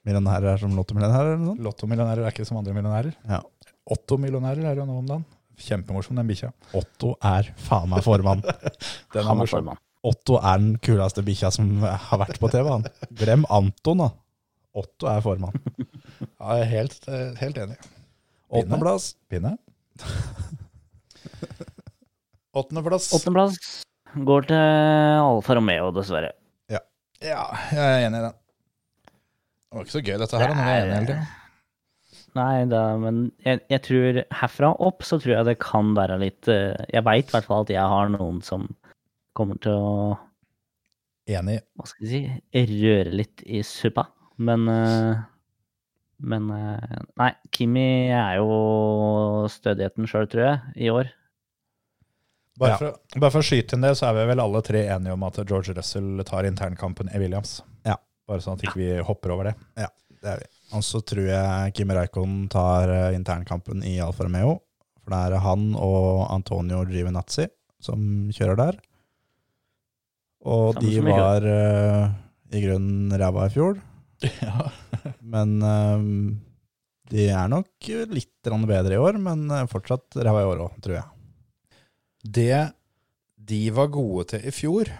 millionærer er som lottomillionærer. Lottomillionærer er ikke som andre millionærer. Ja. Otto-millionærer er jo nå om dagen. Kjempemorsom, den bikkja. Otto er faen meg formann. Den er morsom. Otto er den kuleste bikkja som har vært på TV. Han. Glem Anton, da. Otto er formann. Ja, jeg er helt, eh, helt enig. Åttendeplass. Pinne? Åttendeplass. Åttendeplass går til Alfa Romeo, dessverre. Ja, jeg er enig i den. Det var ikke så gøy dette her, når er enige hele. Nei, da, men jeg, jeg tror herfra opp så tror jeg det kan være litt eh, Jeg veit i hvert fall at jeg har noen som kommer til å Enig. hva skal jeg si, røre litt i suppa. Men eh, Men eh, Nei, Kimi er jo stødigheten sjøl, tror jeg, i år. Bare, Ja. for, bare for å skyte inn det, så er vi vel alle tre enige om at George Russell tar internkampen i Williams. Ja. Bare sånn at ikke vi hopper over det. Ja, Det er vi. Og så tror jeg Kimi Reikon tar eh, internkampen i Alfa Romeo. For det er han og Antonio Giovinazzi som kjører der. Og Samme de var uh, i grunnen ræva i fjor. Ja. Men eh, de er nok litt bedre i år, men eh, fortsatt ræva i år òg, tror jeg. Det de var gode til i fjor,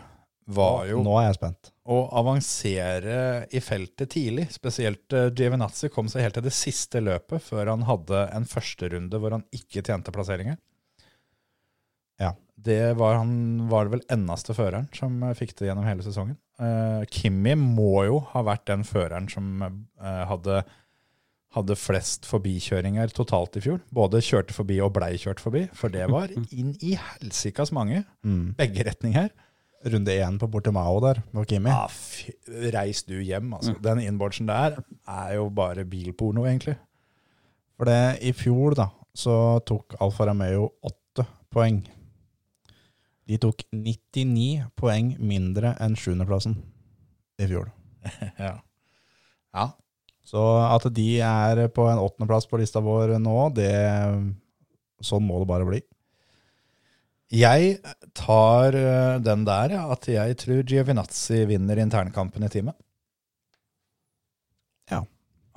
var jo Nå er jeg spent. å avansere i feltet tidlig. Spesielt Giovinazzi kom seg helt til det siste løpet før han hadde en førsterunde hvor han ikke tjente plasseringer. Ja. Det var, han var det vel eneste føreren som eh, fikk det gjennom hele sesongen. Uh, Kimi må jo ha vært den føreren som uh, hadde, hadde flest forbikjøringer totalt i fjor. Både kjørte forbi og blei kjørt forbi, for det var inn i helsikas mange. Mm. Begge retninger. Runde én på Portimao der, med Kimi. Ah, fy, reis du hjem, altså. Den inboardsen der er jo bare bilporno, egentlig. For det, i fjor da, så tok Alfa Romeo åtte poeng. De tok 99 poeng mindre enn sjuendeplassen i fjor. Ja. ja. Så at de er på en åttendeplass på lista vår nå, det Sånn må det bare bli. Jeg tar eh, den der, ja, at jeg tror Giovinazzi vinner internkampen i teamet. Ja.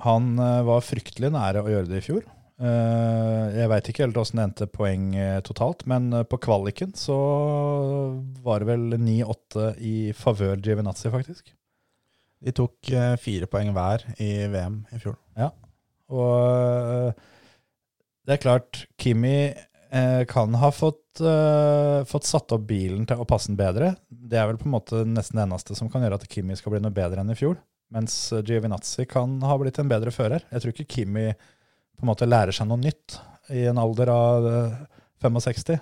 Han eh, var fryktelig nære å gjøre det i fjor. Eh, Jeg veit ikke helt åssen det endte poeng eh, totalt, men eh, på kvaliken så var det vel 9-8 i favør Giovinazzi, faktisk. De tok fire poeng hver i VM i fjor. Og øh, det er klart, Kimi kan ha fått, fått satt opp bilen til å passe den bedre. Det er vel på en måte nesten det eneste som kan gjøre at Kimi skal bli noe bedre enn i fjor. Mens Giovinazzi kan ha blitt en bedre fører. Jeg tror ikke Kimi på en måte lærer seg noe nytt i en alder av øh, 65.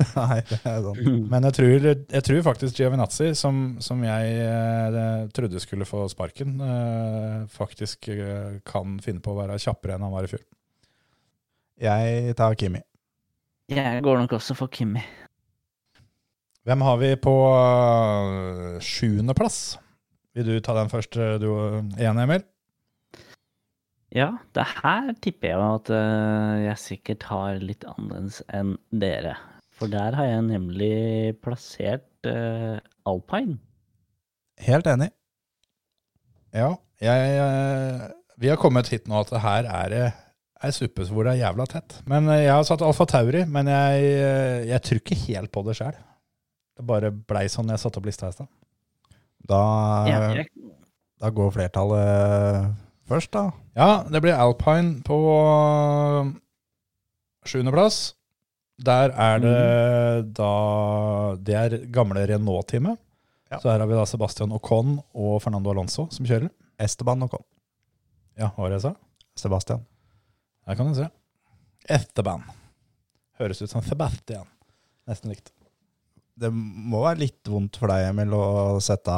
Nei, det er sånn. Men jeg tror, jeg tror faktisk Giovinazzi, som, som jeg eh, trodde skulle få sparken, eh, faktisk eh, kan finne på å være kjappere enn han var i fjor. Jeg tar Kimi. Jeg går nok også for Kimi. Hvem har vi på øh, sjuendeplass? Vil du ta den først, du igjen, Emil? Ja, det her tipper jeg at eh, jeg sikkert har litt annerledes enn dere. For der har jeg nemlig plassert uh, Alpine. Helt enig. Ja, jeg, øh, vi har kommet hit nå at det her er det ei suppe hvor det er jævla tett. Men jeg har satt Alfa Tauri, men jeg, jeg tror ikke helt på det sjøl. Det bare blei sånn jeg satte opp lista i stad. Da, Ja, da går flertallet først, da. Ja, det blir Alpine på øh, sjuendeplass. Der er det da Det er gamle Renault-teamet. Ja. Så her har vi da Sebastian Ocon og Fernando Alonso som kjører. Esteban Ocon. Ja, hva var det jeg sa? Sebastian. Her kan du se. Esteban. Høres ut som Sebastian. Nesten likt. Det må være litt vondt for deg, Emil, å sette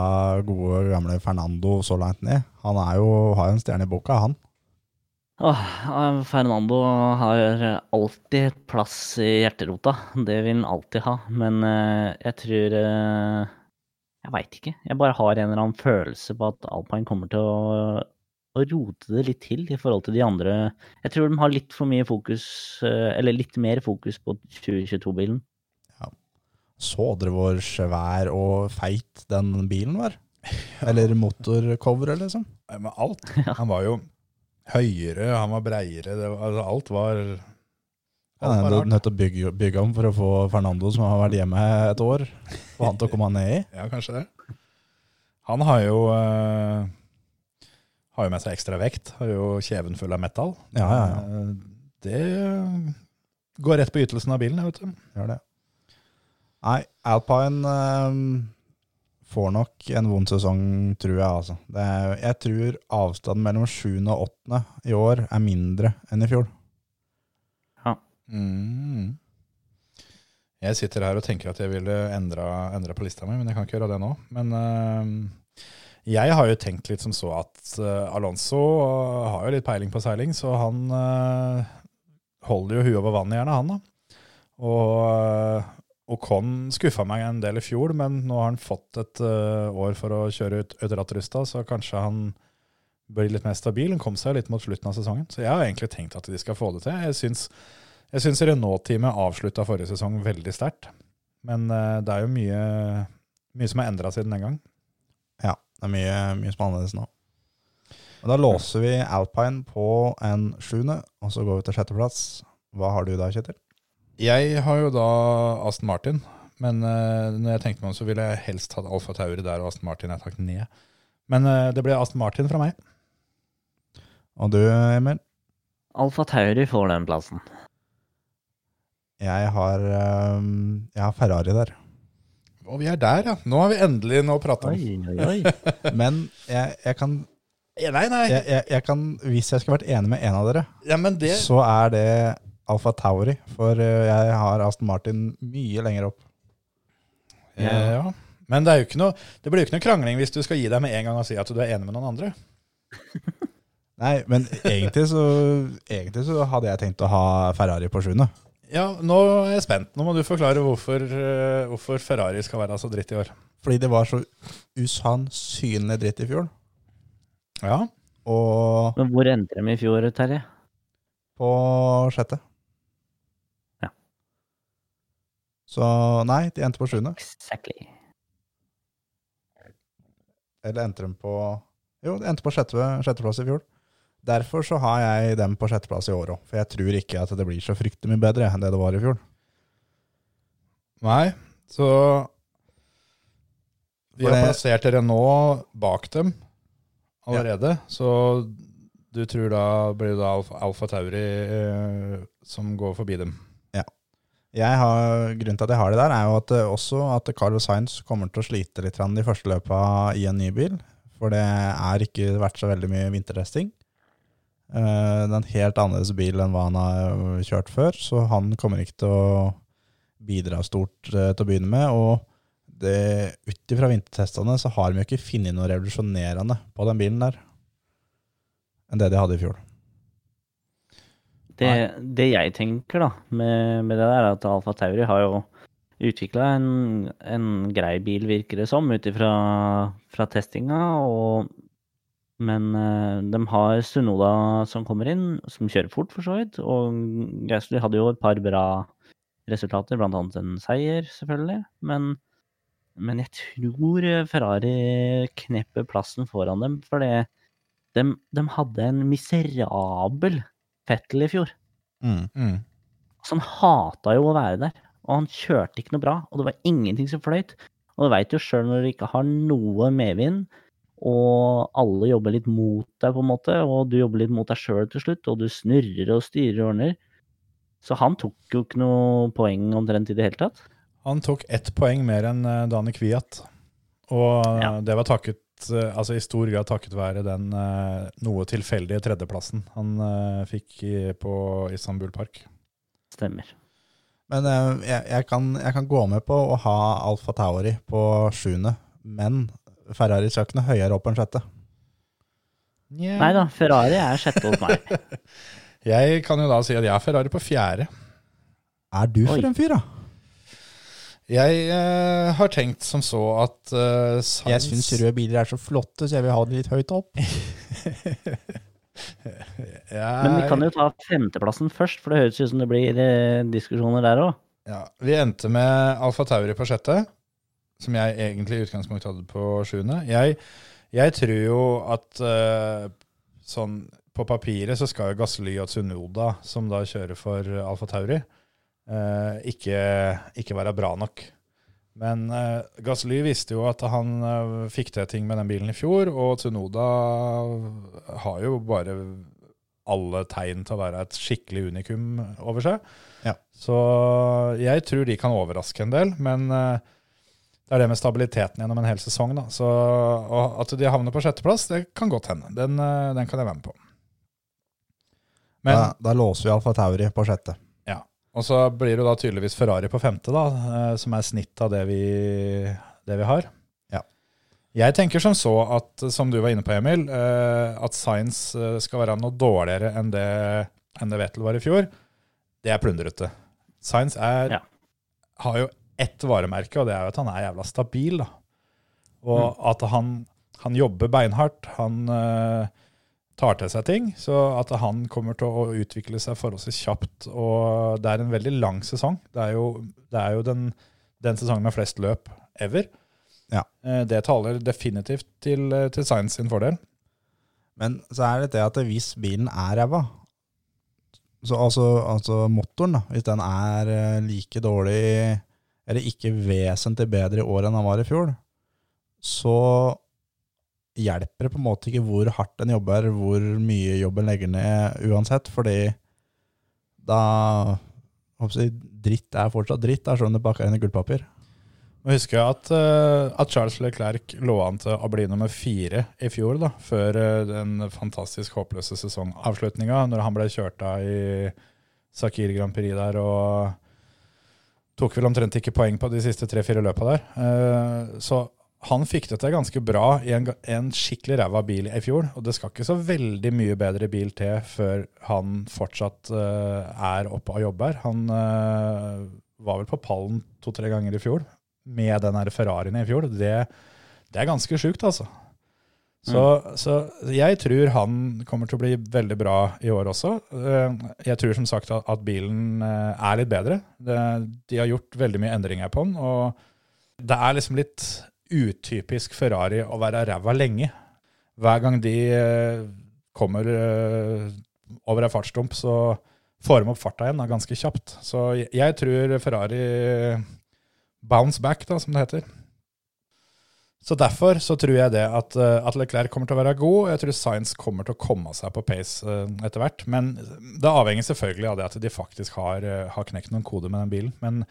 gode, gamle Fernando så langt ned. Han jo, har jo en stjerne i boka, han. Åh, Fernando har alltid plass i hjerterota. Det vil han alltid ha. Men eh, jeg tror eh, Jeg veit ikke. Jeg bare har en eller annen følelse på at Alpine kommer til å, å rote det litt til i forhold til de andre. Jeg tror de har litt for mye fokus, eh, eller litt mer fokus på 2022-bilen. Så dere hvor svær og feit den bilen var? Eller motorcoveret, liksom? Nei, men alt. Han var jo høyere, han var breiere. Var, altså, alt var Ja, alt var er nødt til å bygge, bygge om for å få Fernando, som har vært hjemme et år, og han til å komme ned i. Ja, kanskje det. Han har jo eh, Har jo med seg ekstra vekt. Har jo kjeven full av metall. Ja, ja, ja. Eh, Det går rett på ytelsen av bilen, vet du. Gjør det. Nei, Alpine ehm, får nok en vond sesong, tror jeg. altså. Det er, jeg tror avstanden mellom 7. og 8. i år er mindre enn i fjor. Mm. Jeg sitter her og tenker at jeg ville endra, på lista mi, men jeg kan ikke gjøre det nå. Men eh, jeg har jo tenkt litt som så at eh, Alonso har jo litt peiling på seiling, så han eh, holder jo huet over vannet gjerne, han da. Og, uh, Ocon skuffa meg en del i fjor, men nå har han fått et uh, år for å kjøre ut, ut rattrusta, så kanskje han blir litt mer stabil. Han kom seg litt mot slutten av sesongen, så jeg har egentlig tenkt at de skal få det til. Jeg syns Renault-teamet avslutta forrige sesong veldig sterkt. Men uh, det er jo mye, mye som er endra siden den gang. Ja, det er mye, mye spennende nå. Og da låser vi Alpine på en sjuende, og så går vi til sjetteplass. Hva har du da, Kjetil? Jeg har jo da Aston Martin, men uh, når jeg tenkte meg om, så ville jeg helst hatt Alfa Tauri der, og Aston Martin jeg tatt ned. Men uh, det ble Aston Martin fra meg. Og du, Emil? Alfa Tauri får den plassen. Jeg har, ehm, jeg har Ferrari der. Og vi er der, ja. Nå har vi endelig noe å prate om. Oi, oi, oi. Men jeg, jeg kan Nei, nei. jeg, jeg, jeg kan, hvis jeg skulle vært enig med en av dere, Ja, men det så er det Alfa Tauri. For eh, jeg har Aston Martin mye lenger opp. ja. ja. Men det, er jo ikke noe, det blir jo ikke noe krangling hvis du skal gi deg med en gang og si at du er enig med noen andre. Nei, men egentlig så, egentlig så hadde jeg tenkt å ha Ferrari på sjuende. Ja, nå er jeg spent. Nå må du forklare hvorfor, eh, hvorfor Ferrari skal være så dritt i år. Fordi det var så usannsynlig dritt i fjor. Ja. Og Men hvor endte de i fjor, Terje? på sjette. Ja. Så nei, de endte på sjuende. Exactly. Eller endte de på Jo, de endte på sjette, sjetteplass i fjor. Derfor så har jeg dem på sjetteplass i år òg. For jeg tror ikke at det blir så fryktelig mye bedre enn det det var i fjor. Nei, så Vi har plassert dere nå bak dem allerede. Så du tror da blir det Alfa, Alfa Tauri eh, som går forbi dem? Har, grunnen til at jeg har det der, er jo at eh, også at Carlos Sainz kommer til å slite litt de første løpa i en ny bil. For det er ikke vært så veldig mye vintertesting. Eh, Det er en helt annerledes bil enn hva han har kjørt før, så han kommer ikke til å bidra stort eh, til å begynne med. Og ut ifra vintertestene så har de jo ikke funnet noe revolusjonerende på den bilen der enn det de hadde i fjor. Det, det jeg tenker da, med, med det der, er at Alfa Tauri har jo utvikla en, en grei bil, virker det som, ut ifra testinga. Og, men eh, de har Sunoda som kommer inn, som kjører fort, for så vidt. Og Gausli hadde jo et par bra resultater, annet en seier, selvfølgelig. Men, men jeg tror Ferrari knepper plassen foran dem, for det, de, de hadde en miserabel Fettel i fjor. Mm. Mm. Så han hata jo å være der, og han kjørte ikke noe bra, og det var ingenting som fløyt. Og du veit jo sjøl når du ikke har noe medvind, og alle jobber litt mot deg, på en måte, og du jobber litt mot deg sjøl til slutt, og du snurrer og styrer og ordner. Så han tok jo ikke noe poeng omtrent i det hele tatt. Han tok ett poeng mer enn eh, Dani Kviat. Og eh, Ja. det var takket, eh, altså i stor grad takket være den eh, noe tilfeldige tredjeplassen han eh, fikk i, på Istanbul Park. Stemmer. Men eh, jeg, jeg, kan, jeg kan gå med på å ha Alfa Tauri på sjuende, men Ferrari skal ikke noe høyere opp enn sjette. Nei da, Ferrari er sjette hos meg. Jeg kan jo da si at jeg er Ferrari på fjerde. Er du for Oi. en fyr, da? Jeg eh, har tenkt som så at uh, Jeg syns røde biler er så flotte, så jeg vil ha det litt høyt opp. Men vi kan jo ta femteplassen først, for det høres ut som det blir eh, diskusjoner der òg. Ja, Vi endte med Alfa Tauri på sjette, som jeg egentlig i utgangspunktet hadde på sjuende. Jeg, jeg tror jo at eh, sånn på papiret så skal jo Gasly og Tsunoda, som da kjører for Alfa Tauri, eh, ikke, ikke være bra nok. Men uh, Gasly visste jo at han eh, fikk til ting med den bilen i fjor, og Tsunoda har jo bare alle tegn til å være et skikkelig unikum over seg. Så jeg tror de kan overraske en del, men eh, det er det med stabiliteten gjennom en hel sesong. Da. Så at de havner på sjetteplass, det kan godt hende. Den, eh, den kan jeg være med på. Men, da, da låser vi Alfa Tauri på sjette. Og så blir det da tydeligvis Ferrari på femte, da, eh, som er snitt av det vi, det vi har. Ja. Jeg tenker som så at, som du var inne på, Emil, eh, at Science eh, skal være noe dårligere enn det, enn det Vettel var i fjor. Det er plundrete. Science er, Ja. har jo ett varemerke, og det er jo at han er jævla stabil. da. Og at han, han jobber beinhardt. Han eh, tar til seg ting. Så at han kommer til å utvikle seg forholdsvis kjapt. Og det er en veldig lang sesong. Det er jo, det er jo den, den sesongen med flest løp ever. Ja. Eh, Det taler definitivt til, eh, til Science sin fordel. Men så er det det at hvis bilen er ræva, så altså, altså motoren, da, hvis den er eh, like dårlig eller ikke vesentlig bedre i år enn den var i fjor, så hjelper det på en måte ikke hvor hardt en jobber, hvor mye jobben legger ned uansett, fordi da jeg, dritt er fortsatt dritt, da, selv om det bakker inn i gullpapir. Nå husker jeg at, eh, at Charles Leclerc lå an til å bli nummer fire i fjor, da, før eh, den fantastisk håpløse sesongavslutninga, når han ble kjørt av i Sakir Grand Prix der og tok vel omtrent ikke poeng på de siste tre-fire løpa der. Eh, Så han fikk det til ganske bra i en, en skikkelig ræva bil i fjor, og det skal ikke så veldig mye bedre bil til før han fortsatt uh, er oppe og jobber. Han uh, var vel på pallen to-tre ganger i fjor med den her Ferrarien i fjor, det, det er ganske sjukt, altså. Så, så jeg tror han kommer til å bli veldig bra i år også. Eh, Jeg tror som sagt at, at bilen er litt bedre. Det, de har gjort veldig mye endringer på den, og det er liksom litt utypisk Ferrari å være ræva lenge. Hver gang de eh, kommer eh, over ei fartsdump, så får de opp farta igjen da, ganske kjapt. Så jeg, tror Ferrari bounce back, da, som det heter. Så derfor så tror jeg det at, eh, at Leclerc kommer til å være god. og Jeg tror Science kommer til å komme seg på pace eh, etter hvert. Men det avhenger selvfølgelig av det at de faktisk har, eh, har knekt noen koder med den bilen. Men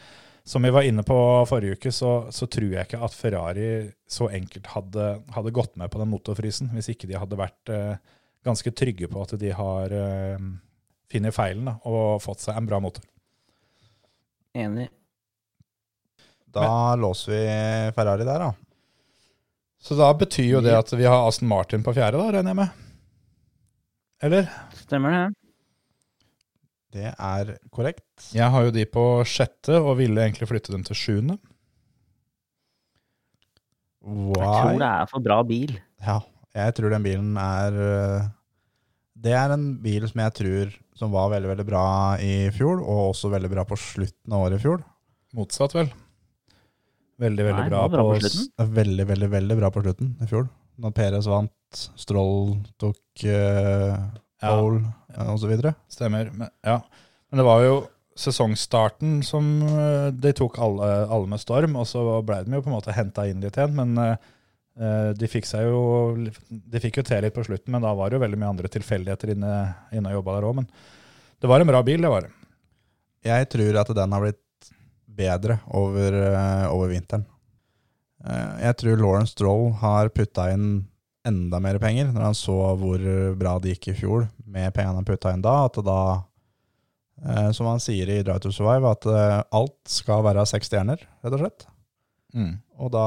som vi var inne på forrige uke, så, så tror jeg ikke at Ferrari så enkelt hadde, hadde gått med på den motorfrysen, hvis ikke de hadde vært eh, ganske trygge på at de har eh, funnet feilen da, og fått seg en bra motor. Enig. Da låser vi Ferrari der, da. Så da betyr jo det at vi har Aston Martin på fjerde, da, regner jeg med? Eller? Stemmer det. Det er korrekt. Jeg har jo de på sjette, og ville egentlig flytte dem til sjuende. Jeg tror det er for bra bil. Ja, jeg tror den bilen er øh, Det er en bil som jeg tror som var veldig, veldig bra i fjor, og også veldig bra på slutten av året i fjor. Motsatt, vel. Veldig, veldig Nei, bra, bra på, på slutten. Veldig, veldig, veldig bra på slutten i fjor. Når Perez vant, Stroll tok uh, Ja. uh, og så videre. Stemmer. Men, ja. Men det var jo sesongstarten som eh, de tok alle, alle med storm, og så ble de jo på en måte henta inn litt igjen. Men eh, eh, de fikk jo De fikk jo til litt på slutten, men da var det jo veldig mye andre tilfeldigheter inne, inne og jobba der òg. Men det var en bra bil, det var det. Jeg tror at den har blitt bedre over, eh, over vinteren. Eh, jeg tror Lauren Stroll har putta inn enda mer penger når han så hvor bra det gikk i fjor med pengene han putta inn da. At da, eh, som han sier i Drive to Survive, at eh, alt skal være seks stjerner, rett og slett. Og da,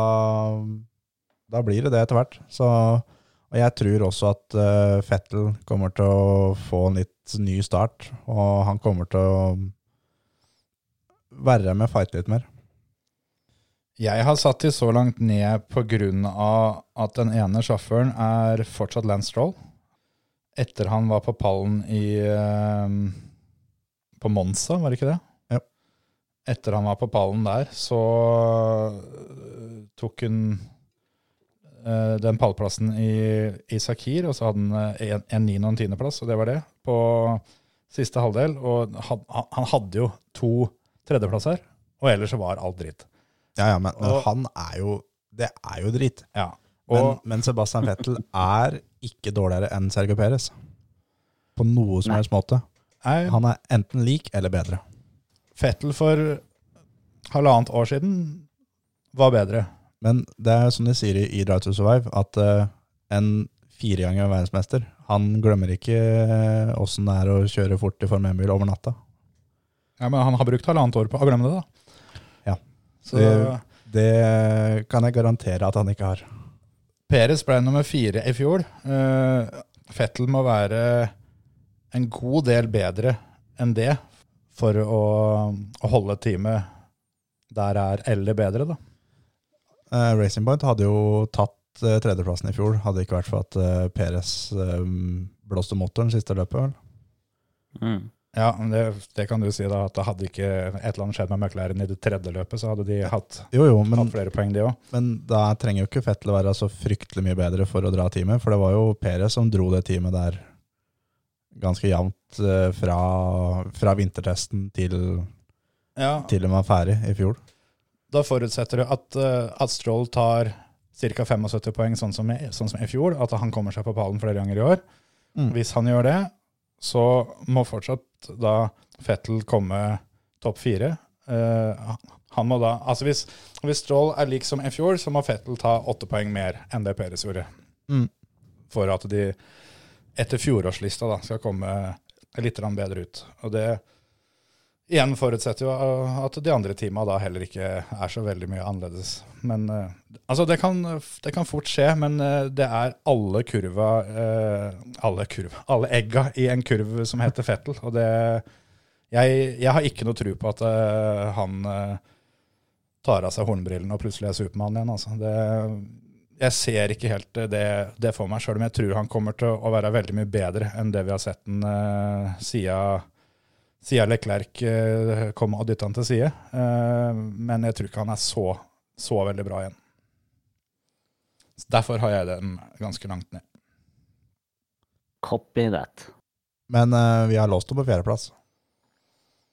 da blir det det etter hvert. Så, og jeg tror også at uh, Fettel kommer til å få en litt ny start, og han kommer til å være med og fighte litt mer. Jeg har satt de så langt ned pga. at den ene sjåføren er fortsatt Lance Stroll. Etter han var på pallen i eh, På Monza, var det ikke det? Ja. Etter han var på pallen der, så eh, tok hun eh, den pallplassen i, i Sakir, og så hadde han eh, en, en niende- og en tiendeplass, og det var det, på siste halvdel. Og han, han hadde jo to tredjeplasser, og ellers så var alt dritt. Ja, ja, men, men Og- han er jo Det er jo drit. Ja. Men, Og men Sebastian Vettel er ikke dårligere enn Sergio Perez. På noe som helst måte. Nei. Han er enten lik eller bedre. Fettel for halvannet år siden var bedre. Men det er som de sier i i Drive to Survive, at uh, en fireganger verdensmester, han glemmer ikke eh, åssen det er å kjøre fort i Formel 1-bil over natta. Ja, Men han har brukt halvannet år på å glemme det, da. Så Det- Det kan jeg garantere at han ikke har. Peres ble nummer fire i fjor. Uh, Fettel må være en god del bedre enn det for å, å holde teamet der er eller bedre, da. Eh, Racing Point hadde jo tatt eh, tredjeplassen i fjor, hadde det ikke vært for at uh, Perez eh, blåste motoren siste løpet. vel? Mm. Ja, men det, det kan du si, da. At det hadde ikke et eller annet skjedd med McLaren i det tredje løpet, så hadde de hatt, Jo, jo, men, hatt flere poeng, de òg. men da trenger jo ikke Fettel være så fryktelig mye bedre for å dra teamet, for det var jo Perez som dro det teamet der ganske jevnt eh, fra, fra vintertesten til, Ja, til de var ferdig i fjor. Da forutsetter du at, eh, at Stroll tar ca. 75 poeng, sånn som, i, sånn som i fjor. At han kommer seg på pallen flere ganger i år. Mm. Hvis han gjør det, så må fortsatt da Fettel komme topp fire. Uh, han må da, altså hvis, hvis Stroll er lik som i fjor, så må Fettel ta åtte poeng mer enn det Peres gjorde. Mm. For at de etter fjorårslista da, skal komme litt bedre ut. Og det igjen forutsetter jo at de andre teama da heller ikke er så veldig mye annerledes. Men eh, altså, det kan, det kan fort skje, men eh, det er alle kurva eh, Alle kurva, alle egga i en kurv som heter Fettel. Og det Jeg, jeg har ikke noe tro på at eh, han eh, tar av seg hornbrillene og plutselig er Supermann igjen. Altså. Det, jeg ser ikke helt det, det for meg, sjøl om jeg tror han kommer til å være veldig mye bedre enn det vi har sett den uh, siden siden Leclerc eh, kom og dytta han til side. Eh, men jeg tror ikke han er så, så veldig bra igjen. Så Derfor har jeg den ganske langt ned. Copy that. Men uh, vi har låst opp på fjerdeplass.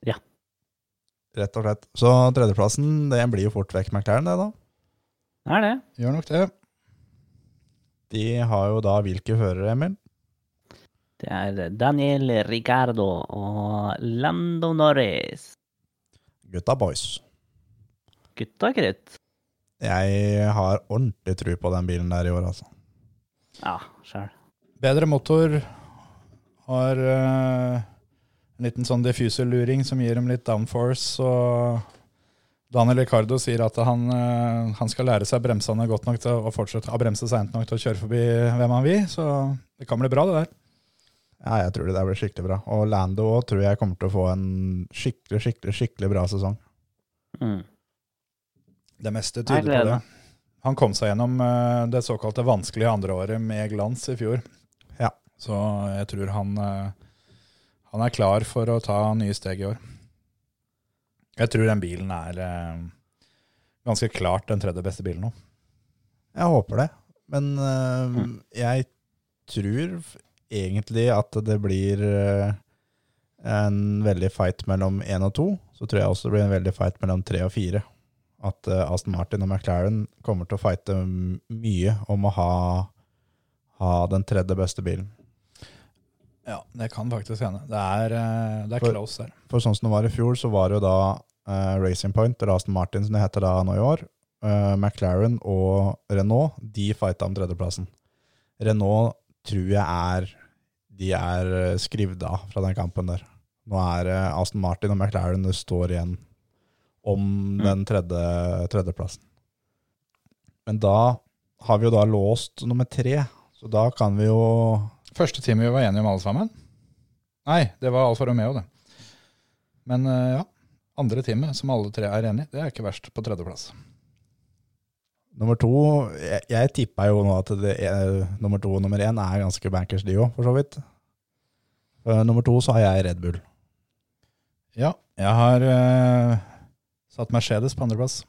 Ja. Rett og slett. Så tredjeplassen det blir jo fort vekk McLaren, det da. Det er det. Gjør nok det. De har jo da hvilke førere, Emil? Det er Daniel Ricardo og Lando Norris. Gutta boys. Gutta krutt. Jeg har ordentlig tro på den bilen der i år, altså. Ja, sjæl. Bedre motor. Har uh, en liten sånn diffuser-luring som gir dem litt downforce. Og Daniel Ricardo sier at han, uh, han skal lære seg bremsene godt nok til å fortsette å bremse seint nok til å kjøre forbi hvem han vil. Så det kan bli bra, det der. Ja, jeg tror det der blir skikkelig bra. Og Lando òg tror jeg kommer til å få en skikkelig, skikkelig, skikkelig bra sesong. Mm. Det meste tyder på det. Han kom seg gjennom eh, det såkalte vanskelige andreåret med glans i fjor. Ja. Så jeg tror han, eh, han er klar for å ta nye steg i år. Jeg tror den bilen er eh, ganske klart den tredje beste bilen nå. Jeg håper det. Men Mm. jeg tror egentlig at det blir øh, en veldig fight mellom én og to. Så tror jeg også det blir en veldig fight mellom tre og fire. At øh, Aston Martin og McLaren kommer til å fighte mye om å ha, ha den tredje beste bilen. Ja, det kan faktisk hende. Det er, eh, det er For- close der. For sånn som det var i fjor, så var det jo da uh, Racing Point, eller Aston Martin som det heter da nå i år, uh, McLaren og Renault, de fighta om tredjeplassen. Renault tror jeg er de er eh, skrevet av fra den kampen der. Nå er eh, Aston Martin og McLaren det står igjen om den tredje, tredjeplassen. Men da har vi jo da låst nummer tre, så da kan vi jo Første time vi var enige om alle sammen? Nei, det var Alfa Romeo, det. Men eh, ja, andre time som alle tre er enige, det er ikke verst på tredjeplass. Nummer to Jeg, jeg tippa jo nå at det er, nummer to og nummer én er ganske bankers, de òg, for så vidt. Uh, nummer to så har jeg Red Bull. Ja, jeg har uh, satt Mercedes på andreplass.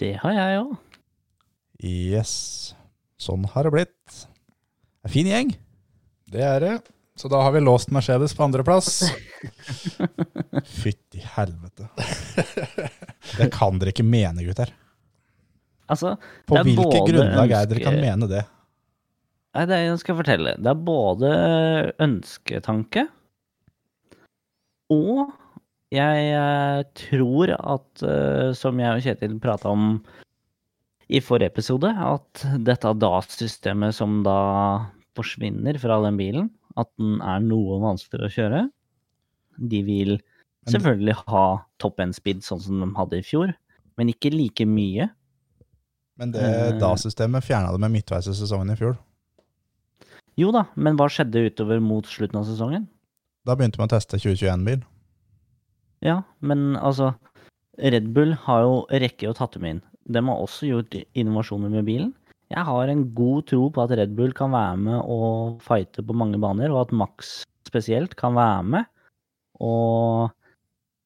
Det har jeg òg. Yes. Sånn har det blitt. En fin gjeng. Det er det. Så da har vi låst Mercedes på andreplass. Fytti helvete. Det kan dere ikke mene, gutter. Altså, På er både grunnlag er det dere kan mene det? Nei, det jeg skal fortelle. Det er både ønsketanke og jeg eh, tror at, eh, som jeg og Kjetil prata om i forrige episode, at dette DAS-systemet som da forsvinner fra den bilen, at den er noe vanskeligere å kjøre. De vil selvfølgelig ha top end speed sånn som de hadde i fjor, men ikke like mye. Men det Eh. DA-systemet fjerna det med midtveis i sesongen i fjor. Jo da, men hva skjedde utover mot slutten av sesongen? Da begynte man å teste 2021-bil. Ja, men altså Red Bull har jo rekke å tatt dem inn. De har også gjort innovasjoner med bilen. Jeg har en god tro på at Red Bull kan være med og fighte på mange baner, og at Max spesielt kan være med og,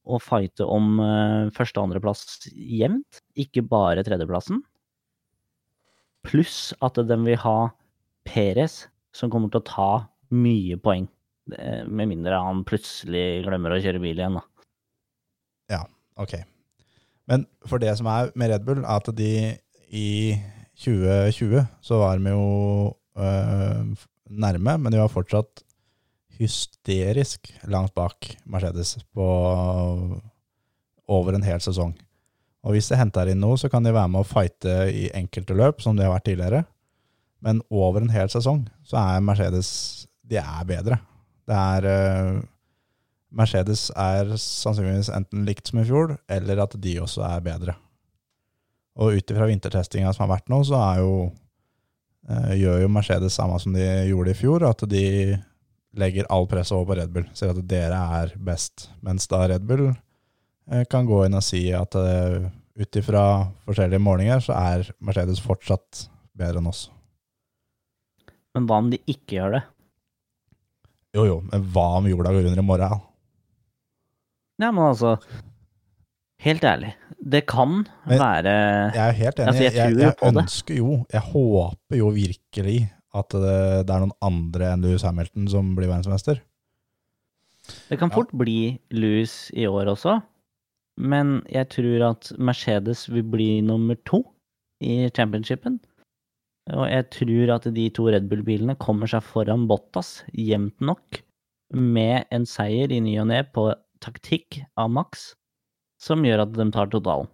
og fighte om uh, første- og andreplass jevnt, ikke bare tredjeplassen. Pluss at den vil ha Perez, som kommer til å ta mye poeng. Eh, Med mindre han plutselig glemmer å kjøre bil igjen, da. Ok. Men for det som er med Red Bull, er at de i 2020 så var de jo øh, nærme, men de var fortsatt hysterisk langt bak Mercedes på over en hel sesong. Og hvis de henter inn noe, så kan de være med å fighte i enkelte løp, som de har vært tidligere. Men over en hel sesong så er Mercedes De er bedre. Det er uh, Mercedes er sannsynligvis enten likt som i fjor, eller at de også er bedre. Og ut ifra vintertestinga som har vært nå, så er jo, uh, gjør jo Mercedes samme som de gjorde i fjor, at de legger all presset over på Red Bull. Sier at dere er best. Mens da Red Bull kan gå inn og si at eh, ut ifra forskjellige målinger, så er Mercedes fortsatt bedre enn oss. Men hva om de ikke gjør det? Jo jo, men hva om jorda går under i morgen? Ja, men altså Helt ærlig, det kan Men være Jeg er helt enig. Altså, jeg jeg, jeg, jeg, ønsker jo, jeg håper jo virkelig at det, det er noen andre enn Louis Hamilton som blir verdensmester. Det kan Ja. fort bli Louis i år også, men jeg tror at Mercedes vil bli nummer to i championshipen. Og jeg tror at de to Red Bull-bilene kommer seg foran Bottas jevnt nok, med en seier i ny og ne på taktikk av Max, som gjør at de tar totalen.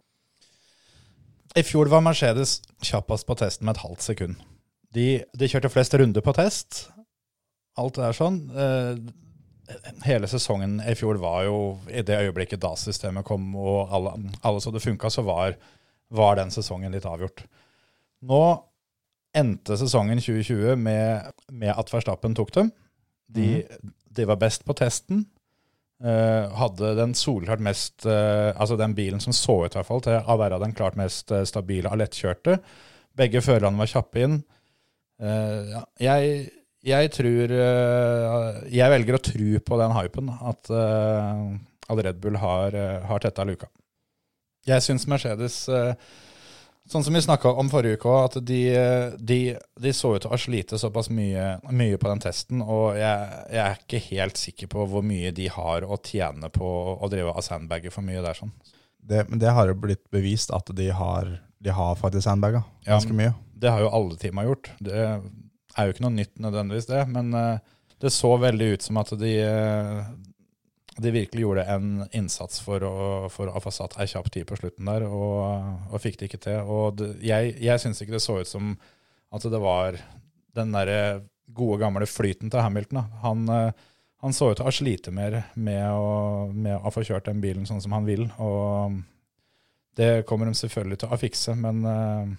I fjor var Mercedes kjappest på testen med et halvt sekund. De, de kjørte flest runder på test. Alt det er sånn. Hele sesongen i fjor var jo I det øyeblikket DAS-systemet kom og alle, alle så det funka, så var, var den sesongen litt avgjort. Nå endte sesongen 2020 med, med at Verstappen tok dem. De, de var best på testen. Uh, hadde den solklart mest uh, Altså den bilen som så ut i hvert fall til å være den klart mest eh, stabile og lettkjørte. Begge førerne var kjappe inn. Uh, ja, jeg, jeg tror eh, Jeg velger å tro på den hypen, at, eh, at Red Bull har, uh, har tetta luka. Jeg syns Mercedes eh, Sånn som vi snakka om forrige uke òg, at de, de, de så ut til å slite såpass mye, mye på den testen. Og jeg, jeg er ikke helt sikker på hvor mye de har å tjene på å drive av sandbager for mye der. sånn. Det, men det har jo blitt bevist at de har, de har faktisk sandbaga Ja, ganske mye. Det har jo alle teama gjort. Det er jo ikke noe nytt nødvendigvis, det. Men eh, det så veldig ut som at de, eh, de virkelig gjorde en innsats for å, for å få satt ei kjapp tid på slutten der, og, og fikk det ikke til. Og det, jeg, jeg syns ikke det så ut som at det var den derre gode, gamle flyten til Hamilton. Da. Han, eh, han så ut til å slite mer med å, med å få kjørt den bilen sånn som han vil. Og det kommer de selvfølgelig til å fikse, men eh,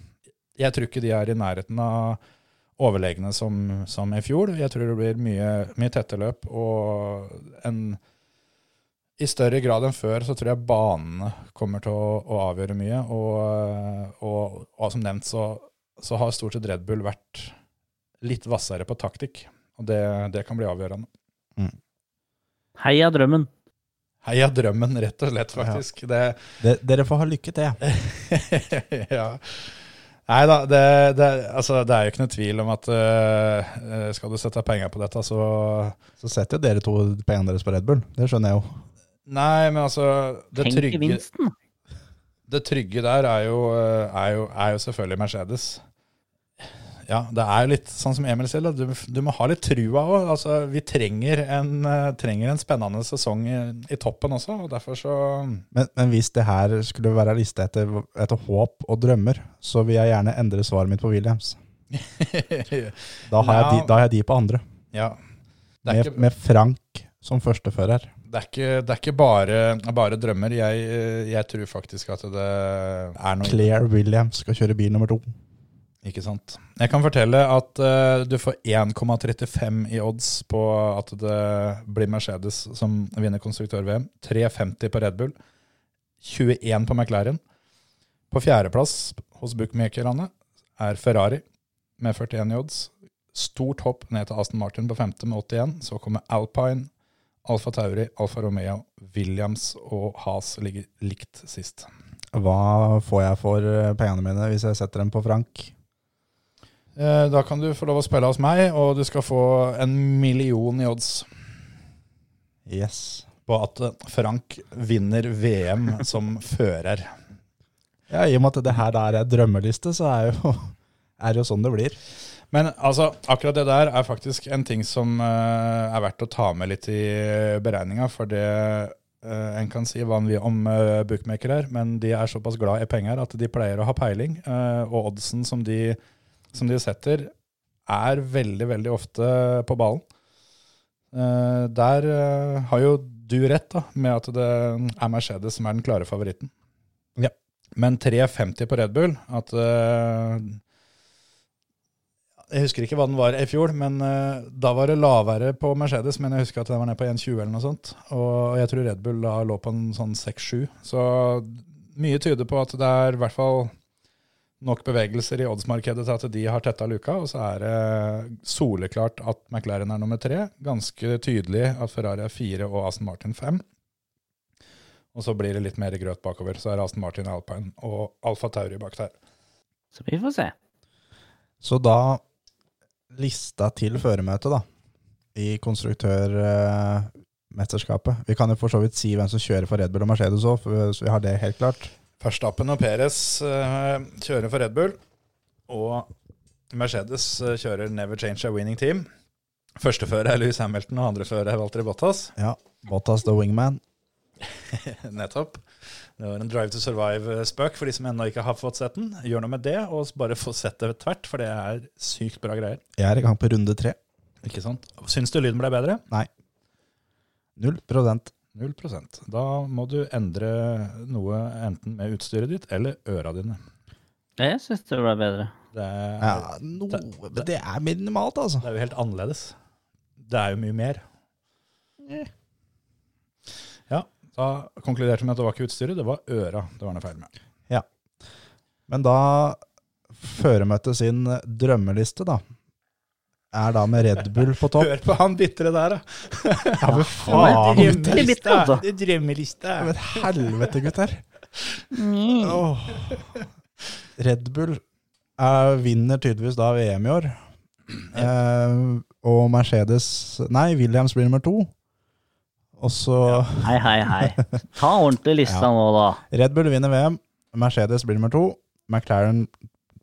jeg tror ikke de er i nærheten av overlegne som, som i fjor. Jeg tror det blir mye, mye tette løp og en i større grad enn før så tror jeg banene kommer til å, å avgjøre mye. Og, og, og som nevnt så, så har stort sett Red Bull vært litt hvassere på taktikk. Og det, det kan bli avgjørende. Heia drømmen. Heia drømmen, rett og slett, faktisk. Det, Det, dere får ha lykke til. ja. Nei da, det, det, altså, det er jo ikke noe tvil om at øh, skal du sette penger på dette, så Så setter jo dere to pengene deres på Red Bull. Det skjønner jeg jo. Nei, men altså Det Tenk trygge, gevinsten. det trygge der er jo, øh, er, jo, er jo selvfølgelig Mercedes. Ja, det er litt sånn som Emil sier, du, du må ha litt trua òg. Altså, vi trenger en, øh, trenger en spennende sesong i, i toppen også, og derfor så Men, men hvis det her skulle være liste etter, etter håp og drømmer, så vil jeg gjerne endre svaret mitt på Williams. Da har, jeg, de, da har jeg de på andre. Ja. Det Med, ikke, med Frank som førstefører. det er ikke, det er ikke bare, bare drømmer. Jeg, jeg tror faktisk at det er noe Claire Williams skal kjøre bil nummer to. Ikke sant. Jeg kan fortelle at uh, du får 1,35 i odds på at det blir Mercedes som vinner konstruktør-VM. 3,50 på Red Bull. 21 på McLaren. På fjerdeplass hos bookmakerne er Ferrari med 41 i odds. Stort hopp ned til Aston Martin på femte med 81. Så kommer Alpine, Alfa Tauri, Alfa Romeo, Williams og Haas ligger likt sist. Hva får jeg for eh, pengene mine hvis jeg setter dem på Frank? Eh, Da kan du få lov å spille hos meg, og du skal få en million i odds. Yes. på at eh, Frank vinner VM som fører. Ja, I og med at det her er en drømmeliste, så er, jo, er det jo sånn det blir. Men altså, akkurat det der er faktisk en ting som uh, er verdt å ta med litt i beregninga. For det uh, en kan si hva vil om uh, bookmakere, men de er såpass glad i penger at de pleier å ha peiling. eh, og oddsen som de, som de setter, er veldig, veldig ofte på ballen. Eh, der eh, har jo du rett da, med at det er Mercedes som er den klare favoritten. Ja. Men 3,50 på Red Bull at eh, Jeg husker ikke hva den var i fjor, men da var det lavere på Mercedes. Men jeg husker at den var ned på 1,20 eller noe sånt. Og jeg tror Red Bull da lå på en sånn 6-7. Så mye tyder på at det er i hvert fall nok bevegelser i oddsmarkedet til at de har tetta luka. Og så er det soleklart at McLaren er nummer tre. Ganske tydelig at Ferrari er fire og Aston Martin fem. Og så blir det litt mer grøt bakover. Så er Aston Martin Alpine og Alfa Tauri bak der. Så vi får se. Så da lista til føremøtet, da, i konstruktørmesterskapet. Vi kan jo for så vidt si hvem som kjører for Red Bull og Mercedes òg, så vi har det helt klart. Verstappen og Perez eh, kjører for Red Bull. Og Mercedes eh, kjører Never Change a Winning Team. Førstefører er Louis Hamilton, og andrefører er Walter Bottas. Ja, Bottas the wingman. Nettopp. Det var en Drive to Survive-spøk for de som ennå ikke har fått sett den. Gjør noe med det, og bare få sett det tvert, for det er sykt bra greier. Jeg er i gang på runde tre. Ikke sant? Syns du lyden ble bedre? Nei. Null prosent. Null prosent. Da må du endre noe enten med utstyret ditt eller øra dine. Jeg syns det ble bedre. Det er, Ja, noe, men det er minimalt, altså. det er jo helt annerledes. det er jo mye mer. Ja, da konkluderte vi med at det var ikke utstyret, det var øra det var noe feil med. Ja. Men da føremøtet sin drømmeliste, da, er da med Red Bull på topp. Hør på han bitre der, da. Ja, men faen! er altså. Det er drømmeliste. Men helvete, gutter. Oh. Red Bull er, vinner tydeligvis da VM i år. Eh, og Mercedes Nei, Williams blir nummer to. Og så Hei, hei, hei. Ta ordentlig lista Ja. nå, da. Red Bull vinner VM. Mercedes blir nummer to. McLaren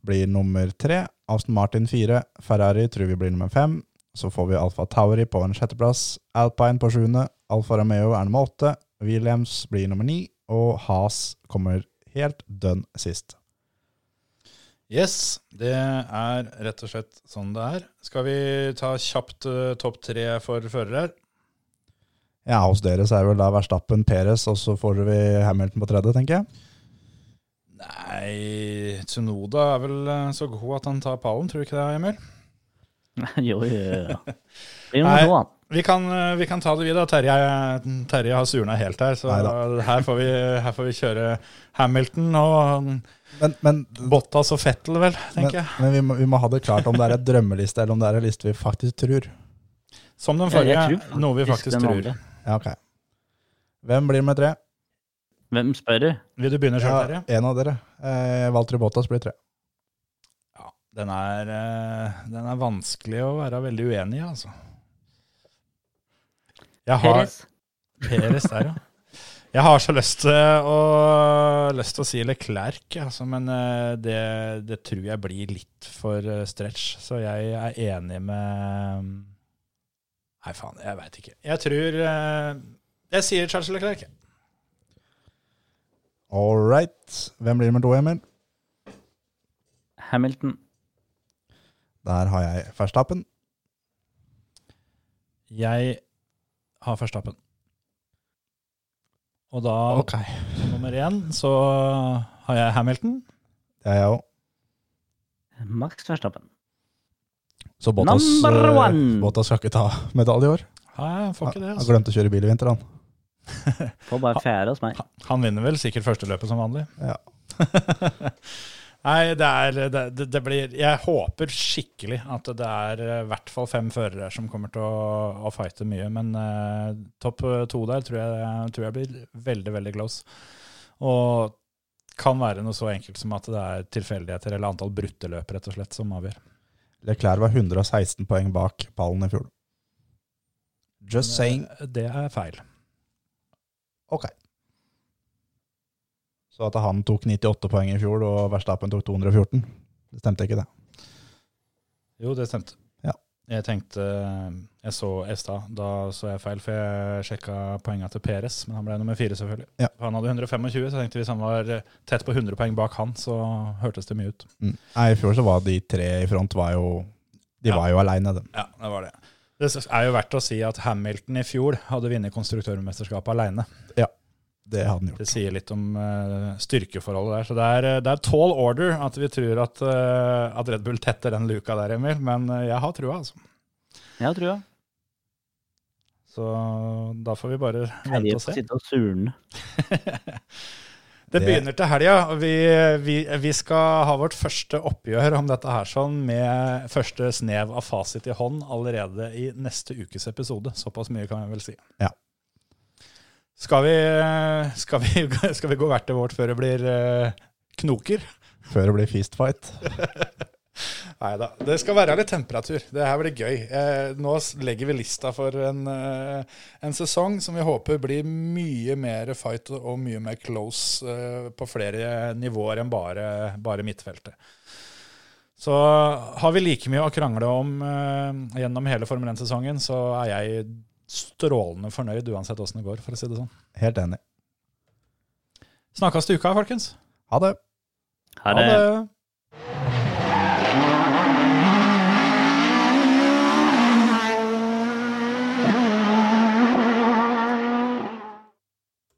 blir nummer tre. Aston Martin fire. Ferrari tror vi blir nummer fem. Så får vi Alfa Tauri på en sjetteplass. Alpine på sjuende. Alfa Romeo er nummer åtte. Williams blir nummer ni. Og Haas kommer helt dønn sist. Yes, det er rett og slett sånn det er. Skal vi ta kjapt uh, topp tre for førere? Ja, hos dere så er vel da Verstappen, Perez, og så får vi Hamilton på tredje, tenker jeg. Nei, Tsunoda er vel eh, så god at han tar pallen, tror du ikke det, Emil? Jo, jo, jo. Nei. Vi kan, eh, vi kan ta det videre. Terje, Terje har surna helt her, så her får, vi, her får vi kjøre Hamilton og Men, men, Bottas og Fettel, vel, men, tenker jeg. men vi, må, vi må ha det klart om det er et drømmeliste, eller om det er en liste vi faktisk tror. Som den Ja, forrige, tror noe vi faktisk tror. Ja, okay. Hvem blir med tre? Hvem spør du? Vil du begynne sjøl, Ja, en av dere. Eh, Valtteri Bottas blir tre. Ja, den er, eh, den er vanskelig å være veldig uenig i, altså. Jeg har, Peres. Peres der, ja. Jeg har så lyst til å, lyst til å si Leclerc, altså, men eh, det, det tror jeg blir litt for eh, stretch. Så jeg er enig med Nei, faen, jeg veit ikke. Jeg tror Jeg sier Charles Leclerc. All right. Hvem blir nummer to, Emil? Hamilton. Der har jeg Verstappen. Jeg har Verstappen. Og da, okay. som nummer én, så har jeg Hamilton. Det har jeg òg. Max Verstappen. Så Bottas, Number eh. Bottas skal ikke ta medalje i år. Nei, han får ikke det, Han altså. glemte å kjøre bil i vinter, han. Får bare fjerde hos meg. Han vinner vel sikkert første løpet som vanlig. Ja. Nei, det er det, det, blir Jeg håper skikkelig at det er eh, i hvert fall fem førere som kommer til å, å fighte mye. Men eh, topp to der tror jeg, tror jeg blir veldig, veldig close. Og kan være noe så enkelt som at det er tilfeldigheter eller antall brutte løp rett og slett som avgjør. Leclerc var 116 poeng bak pallen i fjor. Just saying. Eh, Det er feil. Ok. Så at han tok 98 poeng i fjor, og Verstappen tok 214, det stemte ikke, det. Jo, det stemte. Ja. Jeg tenkte Jeg så Estad, da så jeg feil, for jeg sjekka poengene til Peres, men han ble nummer fire, selvfølgelig. Ja. Han hadde 125, så jeg tenkte hvis han var tett på 100 poeng bak han, så hørtes det mye ut. Mm. Nei, I fjor så var de tre i front var jo De Ja. var jo aleine, dem. Ja, det var det. Det er jo verdt å si at Hamilton i fjor hadde vunnet konstruktørmesterskapet aleine. Det hadde han gjort. Det sier litt om uh, styrkeforholdet der. Så det er, eh, det er tall order at vi tror at, uh, at Red Bull tetter den luka der, Emil. Men jeg har trua, altså. Jeg har trua. Så da får vi bare vente og Jeg se. sitte og surne. Det begynner til helga. Vi, vi, vi skal ha vårt første oppgjør om dette her sånn med første snev av fasit i hånd allerede i neste ukes episode. Såpass mye kan jeg vel si. Ja. Skal vi, skal vi, skal vi gå hvert til vårt før det blir eh, knoker? Før det blir feastfight. Nei da. Det skal være litt temperatur. Det her blir gøy. Eh, nå legger vi lista for en, eh, en sesong som vi håper blir mye mer fight og mye mer close eh, på flere nivåer enn bare, bare midtfeltet. Så har vi like mye å krangle om eh, gjennom hele Formel 1-sesongen, så er jeg strålende fornøyd uansett åssen det går, for å si det sånn. Helt enig. Snakkes til uka, folkens. Ha det. Ha det. Ha det.